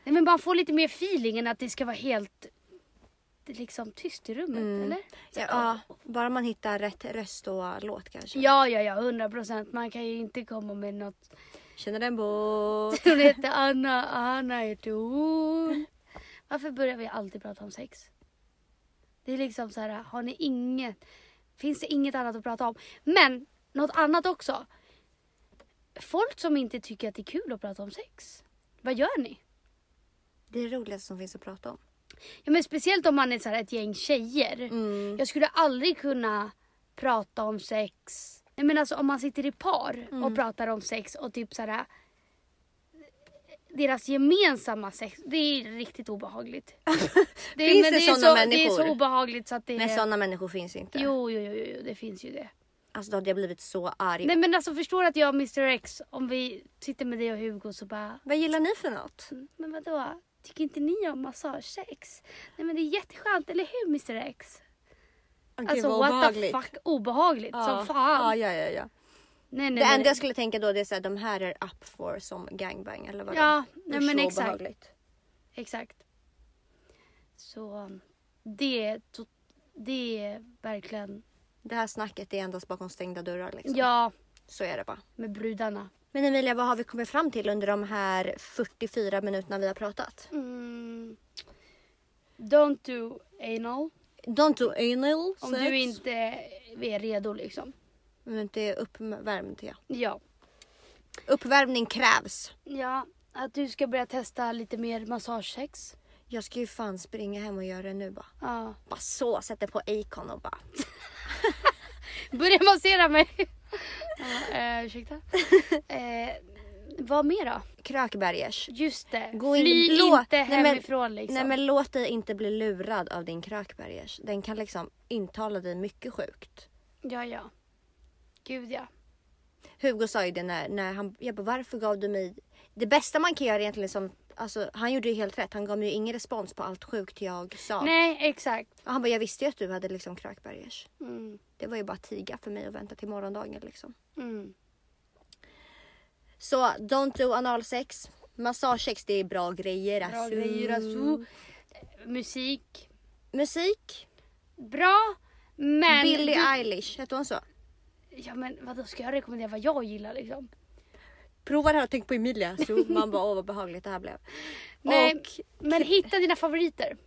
Nej men man får lite mer feeling än att det ska vara helt liksom tyst i rummet Mm. eller? Ja, ja, bara man hittar rätt röst och låt kanske. Ja, ja, ja, hundra procent. Man kan ju inte komma med något. Känner den båt. Hon heter Anna, Anna heter hon. Varför börjar vi alltid prata om sex? Det är liksom så här, har ni inget, finns det inget annat att prata om? Men något annat också. Folk som inte tycker att det är kul att prata om sex. Vad gör ni? Det är det roligaste som finns att prata om. Ja, men speciellt om man är så här ett gäng tjejer. Mm. Jag skulle aldrig kunna prata om sex. Nej men alltså om man sitter i par Mm. och pratar om sex och typ såhär deras gemensamma sex, det är riktigt obehagligt. Det, Finns det är såna så, Det är människor? så obehagligt så att det Men är... sådana människor finns inte. Jo, jo, jo, jo, det finns ju det. Alltså då hade jag blivit så arg. Nej men alltså förstår att jag och Mr X, om vi sitter med dig och Hugo så bara, Vad gillar ni för något? men vadå? Tycker inte ni om massagesex? Nej men det är jätteskönt, eller hur Mr X? Gud, Alltså what the obehagligt. fuck, obehagligt Ja. som fan. Ja, ja, ja, ja. Nej, nej, Det enda jag skulle tänka då det är att de här är up for som gangbang eller vad Ja, nej, men exakt. obehagligt. Exakt. Så det, det är verkligen, Det här snacket är endast bakom stängda dörrar liksom. ja, Så är det bara. med brudarna. Men Emilia, vad har vi kommit fram till under de här 44 minuterna vi har pratat? Mm. Don't do anal Don't do anal om sex. du inte är redo liksom. Om du inte är uppvärmd ja. Ja. Uppvärmning krävs. Ja, att du ska börja testa lite mer massagesex. Jag ska ju fan springa hem och göra det nu bara. Ja. Bara så, sätter på Acon och bara. Börja massera mig. Eh, ursäkta. Eh, vad mer då? Krökbergers. Just det. Gå in- Fly lå- inte Nej, men- hemifrån liksom. Nej men låt dig inte bli lurad av din krökbergers. Den kan liksom intala dig mycket sjukt. Ja, ja. Gud ja. Hugo sa ju det när, när han, jag bara varför gav du mig det bästa man kan göra egentligen som, alltså han gjorde ju helt rätt. Han gav mig ju ingen respons på allt sjukt jag sa. Nej, exakt. Och han bara jag visste ju att du hade liksom krökbergers. Mm. Det var ju bara att tiga för mig och vänta till morgondagen liksom. Mm. Så don't do analsex. Massagesex det är bra grejer Bra alltså. grejer alltså. Musik. Musik. Bra. Men... Billie du- Eilish, heter hon så? Ja men vadå ska jag rekommendera vad jag gillar liksom? Prova det här och tänk på Emilia. Så man bara åh vad behagligt det här blev. Nej, Och, men hitta dina favoriter.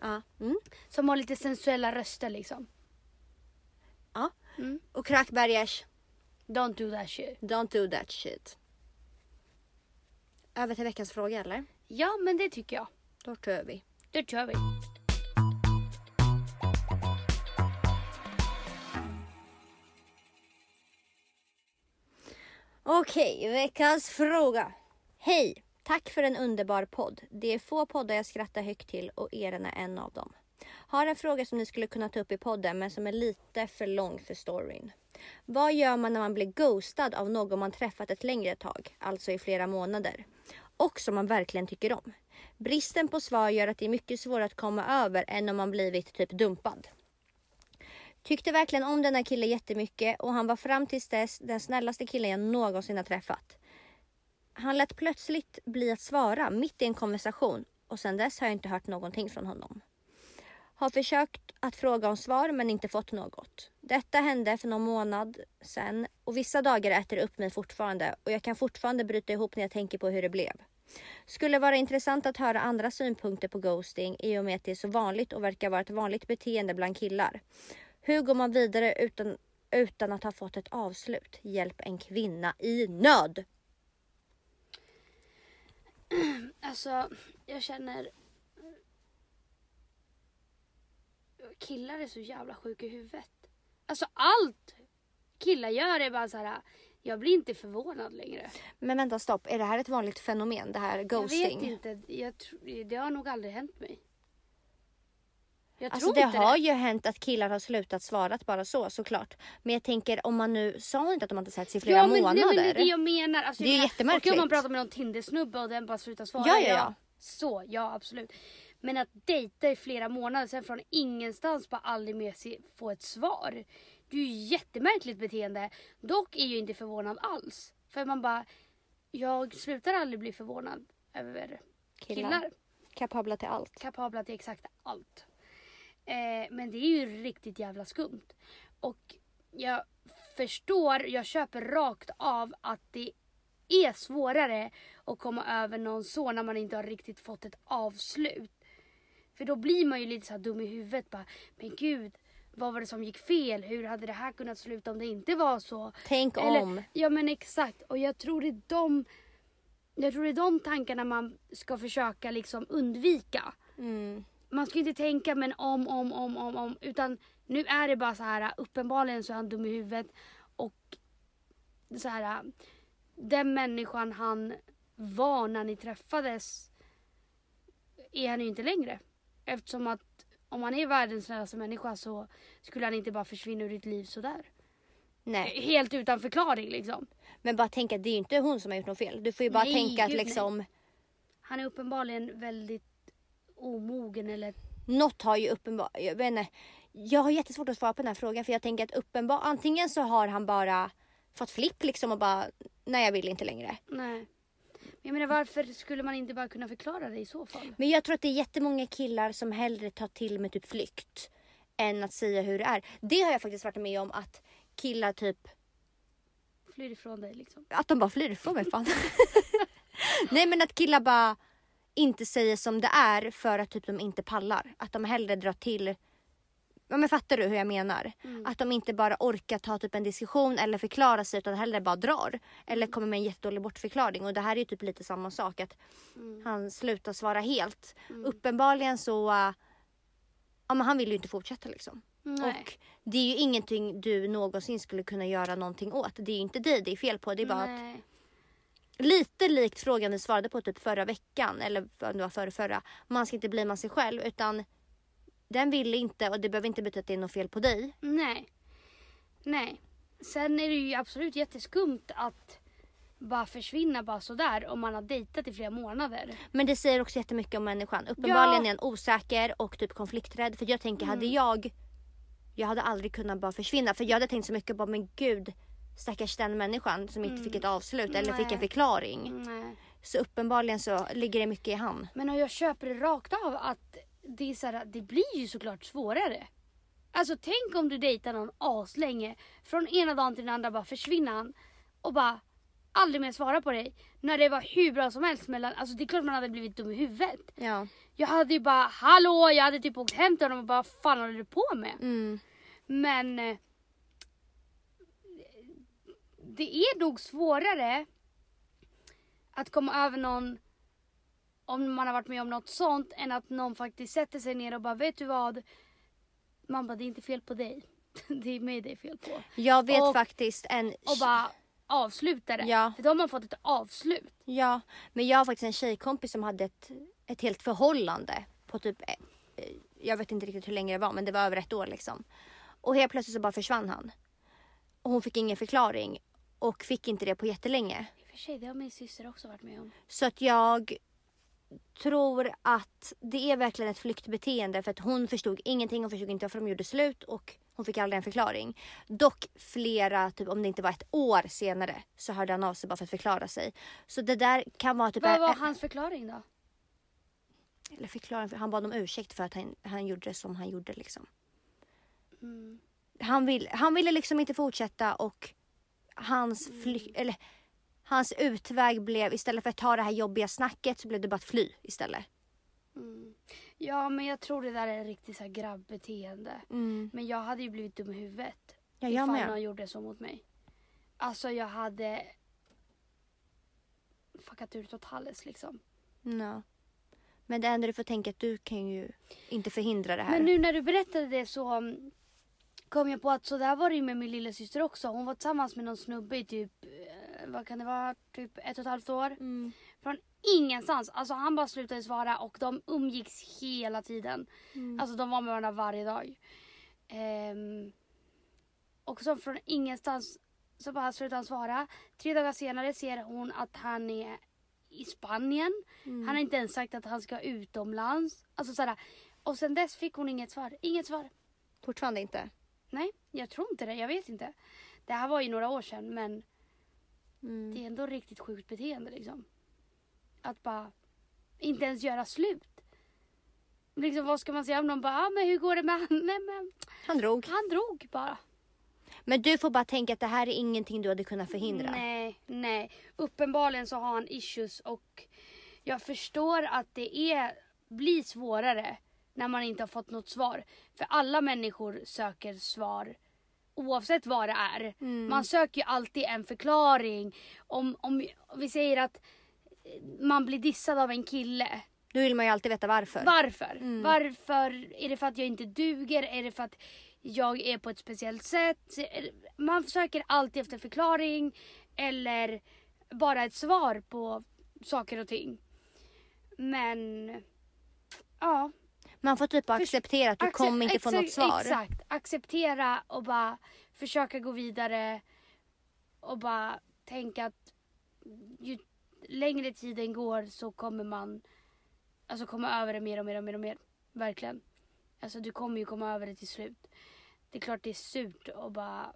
ja, mm, Som har lite sensuella röster liksom. ja. Mm. och krökbergers. Don't do that shit. Don't do that shit. Över till veckans fråga eller? Ja men det tycker jag. Då kör vi. Då kör vi. Okej, veckans fråga. Hej! Tack för en underbar podd. Det är få poddar jag skrattar högt till och eran är en av dem. Har en fråga som ni skulle kunna ta upp i podden men som är lite för lång för storyn. Vad gör man när man blir ghostad av någon man träffat ett längre tag, alltså i flera månader? Och som man verkligen tycker om. Bristen på svar gör att det är mycket svårare att komma över än om man blivit typ dumpad. Tyckte verkligen om denna kille jättemycket och han var fram tills dess den snällaste killen jag någonsin har träffat. Han lät plötsligt bli att svara mitt i en konversation och sedan dess har jag inte hört någonting från honom. Har försökt att fråga om svar men inte fått något. Detta hände för någon månad sedan och vissa dagar äter det upp mig fortfarande och jag kan fortfarande bryta ihop när jag tänker på hur det blev. Skulle vara intressant att höra andra synpunkter på ghosting i och med att det är så vanligt och verkar vara ett vanligt beteende bland killar. Hur går man vidare utan, utan att ha fått ett avslut? Hjälp en kvinna i nöd! Alltså jag känner killar är så jävla sjuka i huvudet. Alltså allt killar gör är bara så här. Jag blir inte förvånad längre. Men vänta stopp, är det här ett vanligt fenomen? Det här ghosting? Jag vet inte. Jag det har nog aldrig hänt mig. Jag Alltså det har det. ju hänt att killar har slutat svara bara så såklart. Men jag tänker om man nu sa hon inte att de inte setts i flera ja, men, månader. Nej, men det är det jag menar. Alltså, Det är menar, jättemärkligt. Och om man pratar med någon Tinder-snubbe och den bara slutar svara. Ja, ja, ja. Så, ja absolut. Men att dejta i flera månader sen från ingenstans bara aldrig mer få ett svar. Det är ju jättemärkligt beteende. Dock är jag inte förvånad alls. För man bara, jag slutar aldrig bli förvånad över killar. killar. Kapabla till allt. Kapabla till exakt allt. Eh, men det är ju riktigt jävla skumt. Och jag förstår, jag köper rakt av att det är svårare att komma över någon så när man inte har riktigt fått ett avslut. För då blir man ju lite så dum i huvudet bara, men gud, vad var det som gick fel? Hur hade det här kunnat sluta om det inte var så? Tänk Eller- om. Ja men exakt. Och jag tror det är de, jag tror det är de tankarna man ska försöka liksom undvika. Mm. Man ska inte tänka men om, om, om, om, om. Utan nu är det bara så här uppenbarligen så är han dum i huvudet. Och så här den människan han var när ni träffades är han ju inte längre. Eftersom att om han är världens snällaste människa så skulle han inte bara försvinna ur ditt liv sådär. Nej, Helt utan förklaring liksom. men bara tänk att det är ju inte hon som har gjort något fel. Du får ju bara Nej, tänka att gud, liksom Han är uppenbarligen väldigt omogen eller något har ju uppenbart, jag vet inte. Jag har jättesvårt att svara på den här frågan för jag tänker att uppenbar, antingen så har han bara fått flipp liksom och bara nej jag vill inte längre. nej. Men jag menar varför skulle man inte bara kunna förklara det i så fall? Men jag tror att det är jättemånga killar som hellre tar till med typ flykt än att säga hur det är. Det har jag faktiskt varit med om att killar typ Flyr ifrån dig liksom. Att de bara flyr ifrån mig fan. Nej men att killar bara inte säger som det är för att typ de inte pallar. Att de hellre drar till Ja, men fattar du hur jag menar? Mm. Att de inte bara orkar ta typ en diskussion eller förklara sig utan hellre bara drar. Eller kommer med en jättedålig bortförklaring. Och det här är ju typ lite samma sak. Att Mm. han slutar svara helt. Uppenbarligen så... äh, ja, men han vill ju inte fortsätta liksom. Nej. Och det är ju ingenting du någonsin skulle kunna göra någonting åt. Det är ju inte dig det är fel på. Det är bara att Nej. Lite likt frågan du svarade på typ förra veckan eller vad det var förra, förra. Man ska inte bli man sig själv utan den vill inte och det behöver inte betyda att det är något fel på dig. Nej. Nej. Sen är det ju absolut jätteskumt att bara försvinna bara sådär om man har dejtat i flera månader. Men det säger också jättemycket om människan. Uppenbarligen Ja. är han osäker och typ konflikträdd. För jag tänker, hade Mm. jag... Jag hade aldrig kunnat bara försvinna. För jag hade tänkt så mycket på, men gud. Stackars den människan som inte fick ett avslut eller fick en Mm. Nej. förklaring. Nej. Så uppenbarligen så ligger det mycket i han. Men jag köper det rakt av att det, är så här, det blir ju såklart svårare. Alltså tänk om du dejtar någon aslänge. Från ena dagen till den andra bara försvinner han. Och bara aldrig mer svara på dig. När det var hur bra som helst mellan, alltså det är klart man hade blivit dum i huvudet. Ja. Jag hade ju bara hallå, jag hade typ åkt hem till honom och bara fan håller du på med? Mm. Men eh, det är nog svårare att komma över någon om man har varit med om något sånt än att någon faktiskt sätter sig ner och bara vet du vad? Man bara det är inte fel på dig. Det är mig det är fel på. Jag vet Och- faktiskt en... Och bara avsluta det. Ja. För då har man fått ett avslut. Ja, men jag har faktiskt en tjejkompis som hade ett, ett helt förhållande på typ, eh, eh, jag vet inte riktigt hur länge det var men det var över ett år liksom. Och helt plötsligt så bara försvann han. Och hon fick ingen förklaring och fick inte det på jättelänge. I och för sig, det har min syster också varit med om. Så att jag tror att det är verkligen ett flyktbeteende för att hon förstod ingenting, hon förstod inte varför de gjorde slut och hon fick aldrig en förklaring. Dock flera, typ om det inte var ett år senare så hörde han av sig bara för att förklara sig. Så det där kan vara typ... Vad var hans förklaring då? Eller förklaring, för han bad om ursäkt för att han, han gjorde det som han gjorde liksom. Mm. Han, vill, han ville liksom inte fortsätta och hans fly, eller hans utväg blev istället för att ta det här jobbiga snacket så blev det bara att fly istället. Mm. Ja men jag tror det där är riktigt så här grabbbeteende. Men jag hade ju blivit dum i huvudet. Ja, jag ifall med. någon gjorde så mot mig. Alltså jag hade fuckat ur totalt liksom. Ja. Men det enda du får tänka att du kan ju inte förhindra det här. Men nu när du berättade det så um, kom jag på att så där var det ju med min lilla syster också. Hon var tillsammans med någon snubbe i typ, eh, vad kan det vara, typ ett och ett halvt år. Mm. Från ingenstans. Alltså han bara slutade svara och de umgicks hela tiden. Mm. Alltså de var med varandra varje dag. Ehm, och så från ingenstans så bara slutade han svara. Tre dagar senare ser hon att han är i Spanien. Mm. Han har inte ens sagt att han ska utomlands. Alltså sådär. Och sen dess fick hon inget svar. Inget svar. Fortfarande inte. Nej, jag tror inte det. Jag vet inte. Det här var ju några år sedan men Mm. det är ändå riktigt sjukt beteende liksom. Att bara inte ens göra slut. Liksom vad ska man säga om någon bara, ah, men hur går det med han? Nej men Han drog. han drog bara. Men du får bara tänka att det här är ingenting du hade kunnat förhindra. Nej, nej. Uppenbarligen så har han issues och jag förstår att det är, blir svårare när man inte har fått något svar. För alla människor söker svar oavsett vad det är. Mm. Man söker ju alltid en förklaring. Om, om vi säger att eh, man blir dissad av en kille. Då vill man ju alltid veta varför. Varför? Mm. Varför? Är det för att jag inte duger? Är det för att jag är på ett speciellt sätt? Det- Man försöker alltid efter förklaring eller bara ett svar på saker och ting. Men ja. Man får typ bara acceptera att du Acce- kommer inte få något svar. Exakt. Acceptera och bara försöka gå vidare. Och bara tänka att ju längre tiden går så kommer man alltså komma över det mer och mer och mer och mer. Verkligen. Alltså du kommer ju komma över det till slut. Det är klart det är surt att bara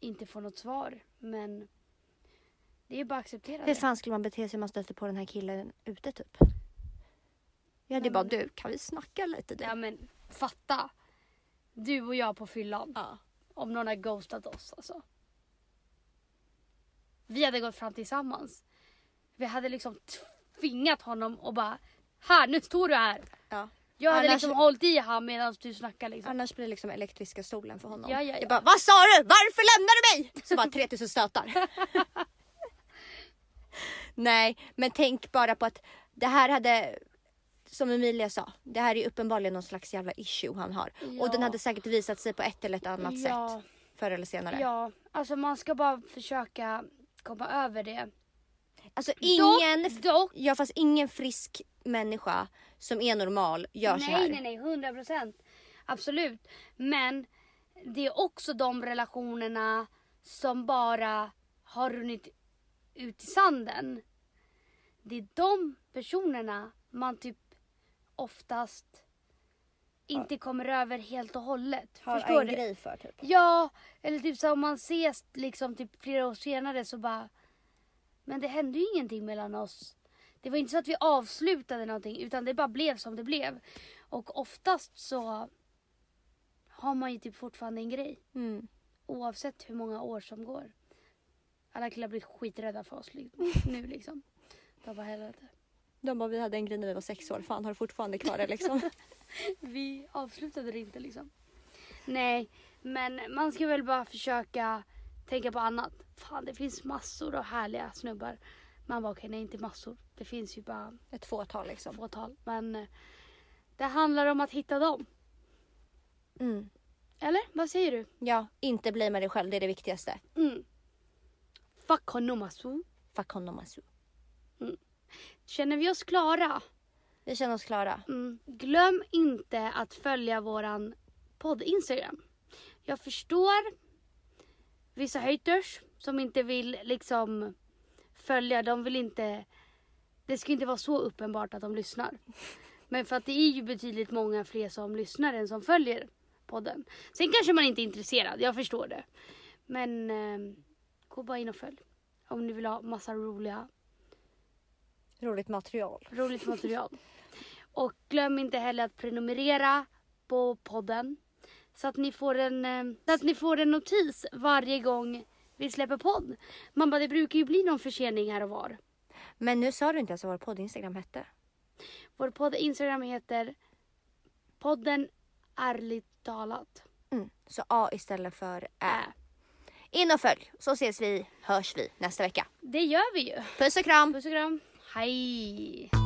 inte få något svar. Men det är bara att acceptera Hur det. fan skulle man bete sig om man stötte på den här killen ute typ? Jag hade Nej, bara men- du, kan vi snacka lite du? Ja men fatta. Du och jag på fyllan. Ja. Om någon har ghostat oss alltså. Vi hade gått fram tillsammans. Vi hade liksom tvingat honom och bara Här, nu står du här. Ja. Jag hade Annars- liksom hållit i han medan du snackar liksom. Annars blir det liksom elektriska stolen för honom. Ja, ja, ja. Jag bara, vad sa du? Varför lämnar du mig? Så bara 3000 stötar. Nej, men tänk bara på att det här hade, som Emilia sa, det här är uppenbarligen någon slags jävla issue han har. Och den Ja. hade säkert visat sig på ett eller ett annat Ja. sätt. Förr eller senare. Ja, alltså man ska bara försöka komma över det. Alltså ingen, Dock, dock ja fast ingen frisk människa som är normal gör så här. nej, nej, nej, 100 procent. Absolut. Men det är också de relationerna som bara har runnit ut i sanden. Det är de personerna man typ oftast inte kommer över helt och hållet. Har Förstår en du? grej för typ. Ja, eller typ så om man ses liksom typ flera år senare så bara Men det hände ju ingenting mellan oss. Det var inte så att vi avslutade någonting utan det bara blev som det blev. Och oftast så har man ju typ fortfarande en grej. Mm. Oavsett hur många år som går. Alla killar blir skiträdda för oss nu liksom. De bara helvete. De bara, vi hade en grej när vi var sex år. Fan har du fortfarande kvar det liksom? Vi avslutade det inte liksom. Nej, men man ska väl bara försöka tänka på annat. Fan, det finns massor av härliga snubbar. Man bara, okej, nej inte massor. Det finns ju bara Ett fåtal liksom. fåtal. Men eh, det handlar om att hitta dem. Mm. Eller? Vad säger du? Ja, inte bli med dig själv. Det är det viktigaste. Mm. Fuck honom alltså. Fuck honom alltså. Känner vi oss klara? Vi känner oss klara. Mm. Glöm inte att följa våran podd Instagram. Jag förstår vissa haters som inte vill liksom följa. De vill inte. Det ska inte vara så uppenbart att de lyssnar. Men för att det är ju betydligt många fler som lyssnar än som följer podden. Sen kanske man inte är intresserad. Jag förstår det. Men eh, gå bara in och följ. Om ni vill ha massa roliga Roligt material. roligt material. Och glöm inte heller att prenumerera på podden. Så att ni får en, eh, så att ni får en notis varje gång vi släpper podd. Man bara, det brukar ju bli någon försening här och var. Men nu sa du inte ens vad vår podd Instagram hette. Vår podd Instagram heter podden ärligt talat. Mm. Så A istället för Ä. Äh. In och följ så ses vi, hörs vi nästa vecka. Det gör vi ju. Puss och kram! Puss och kram. Hej!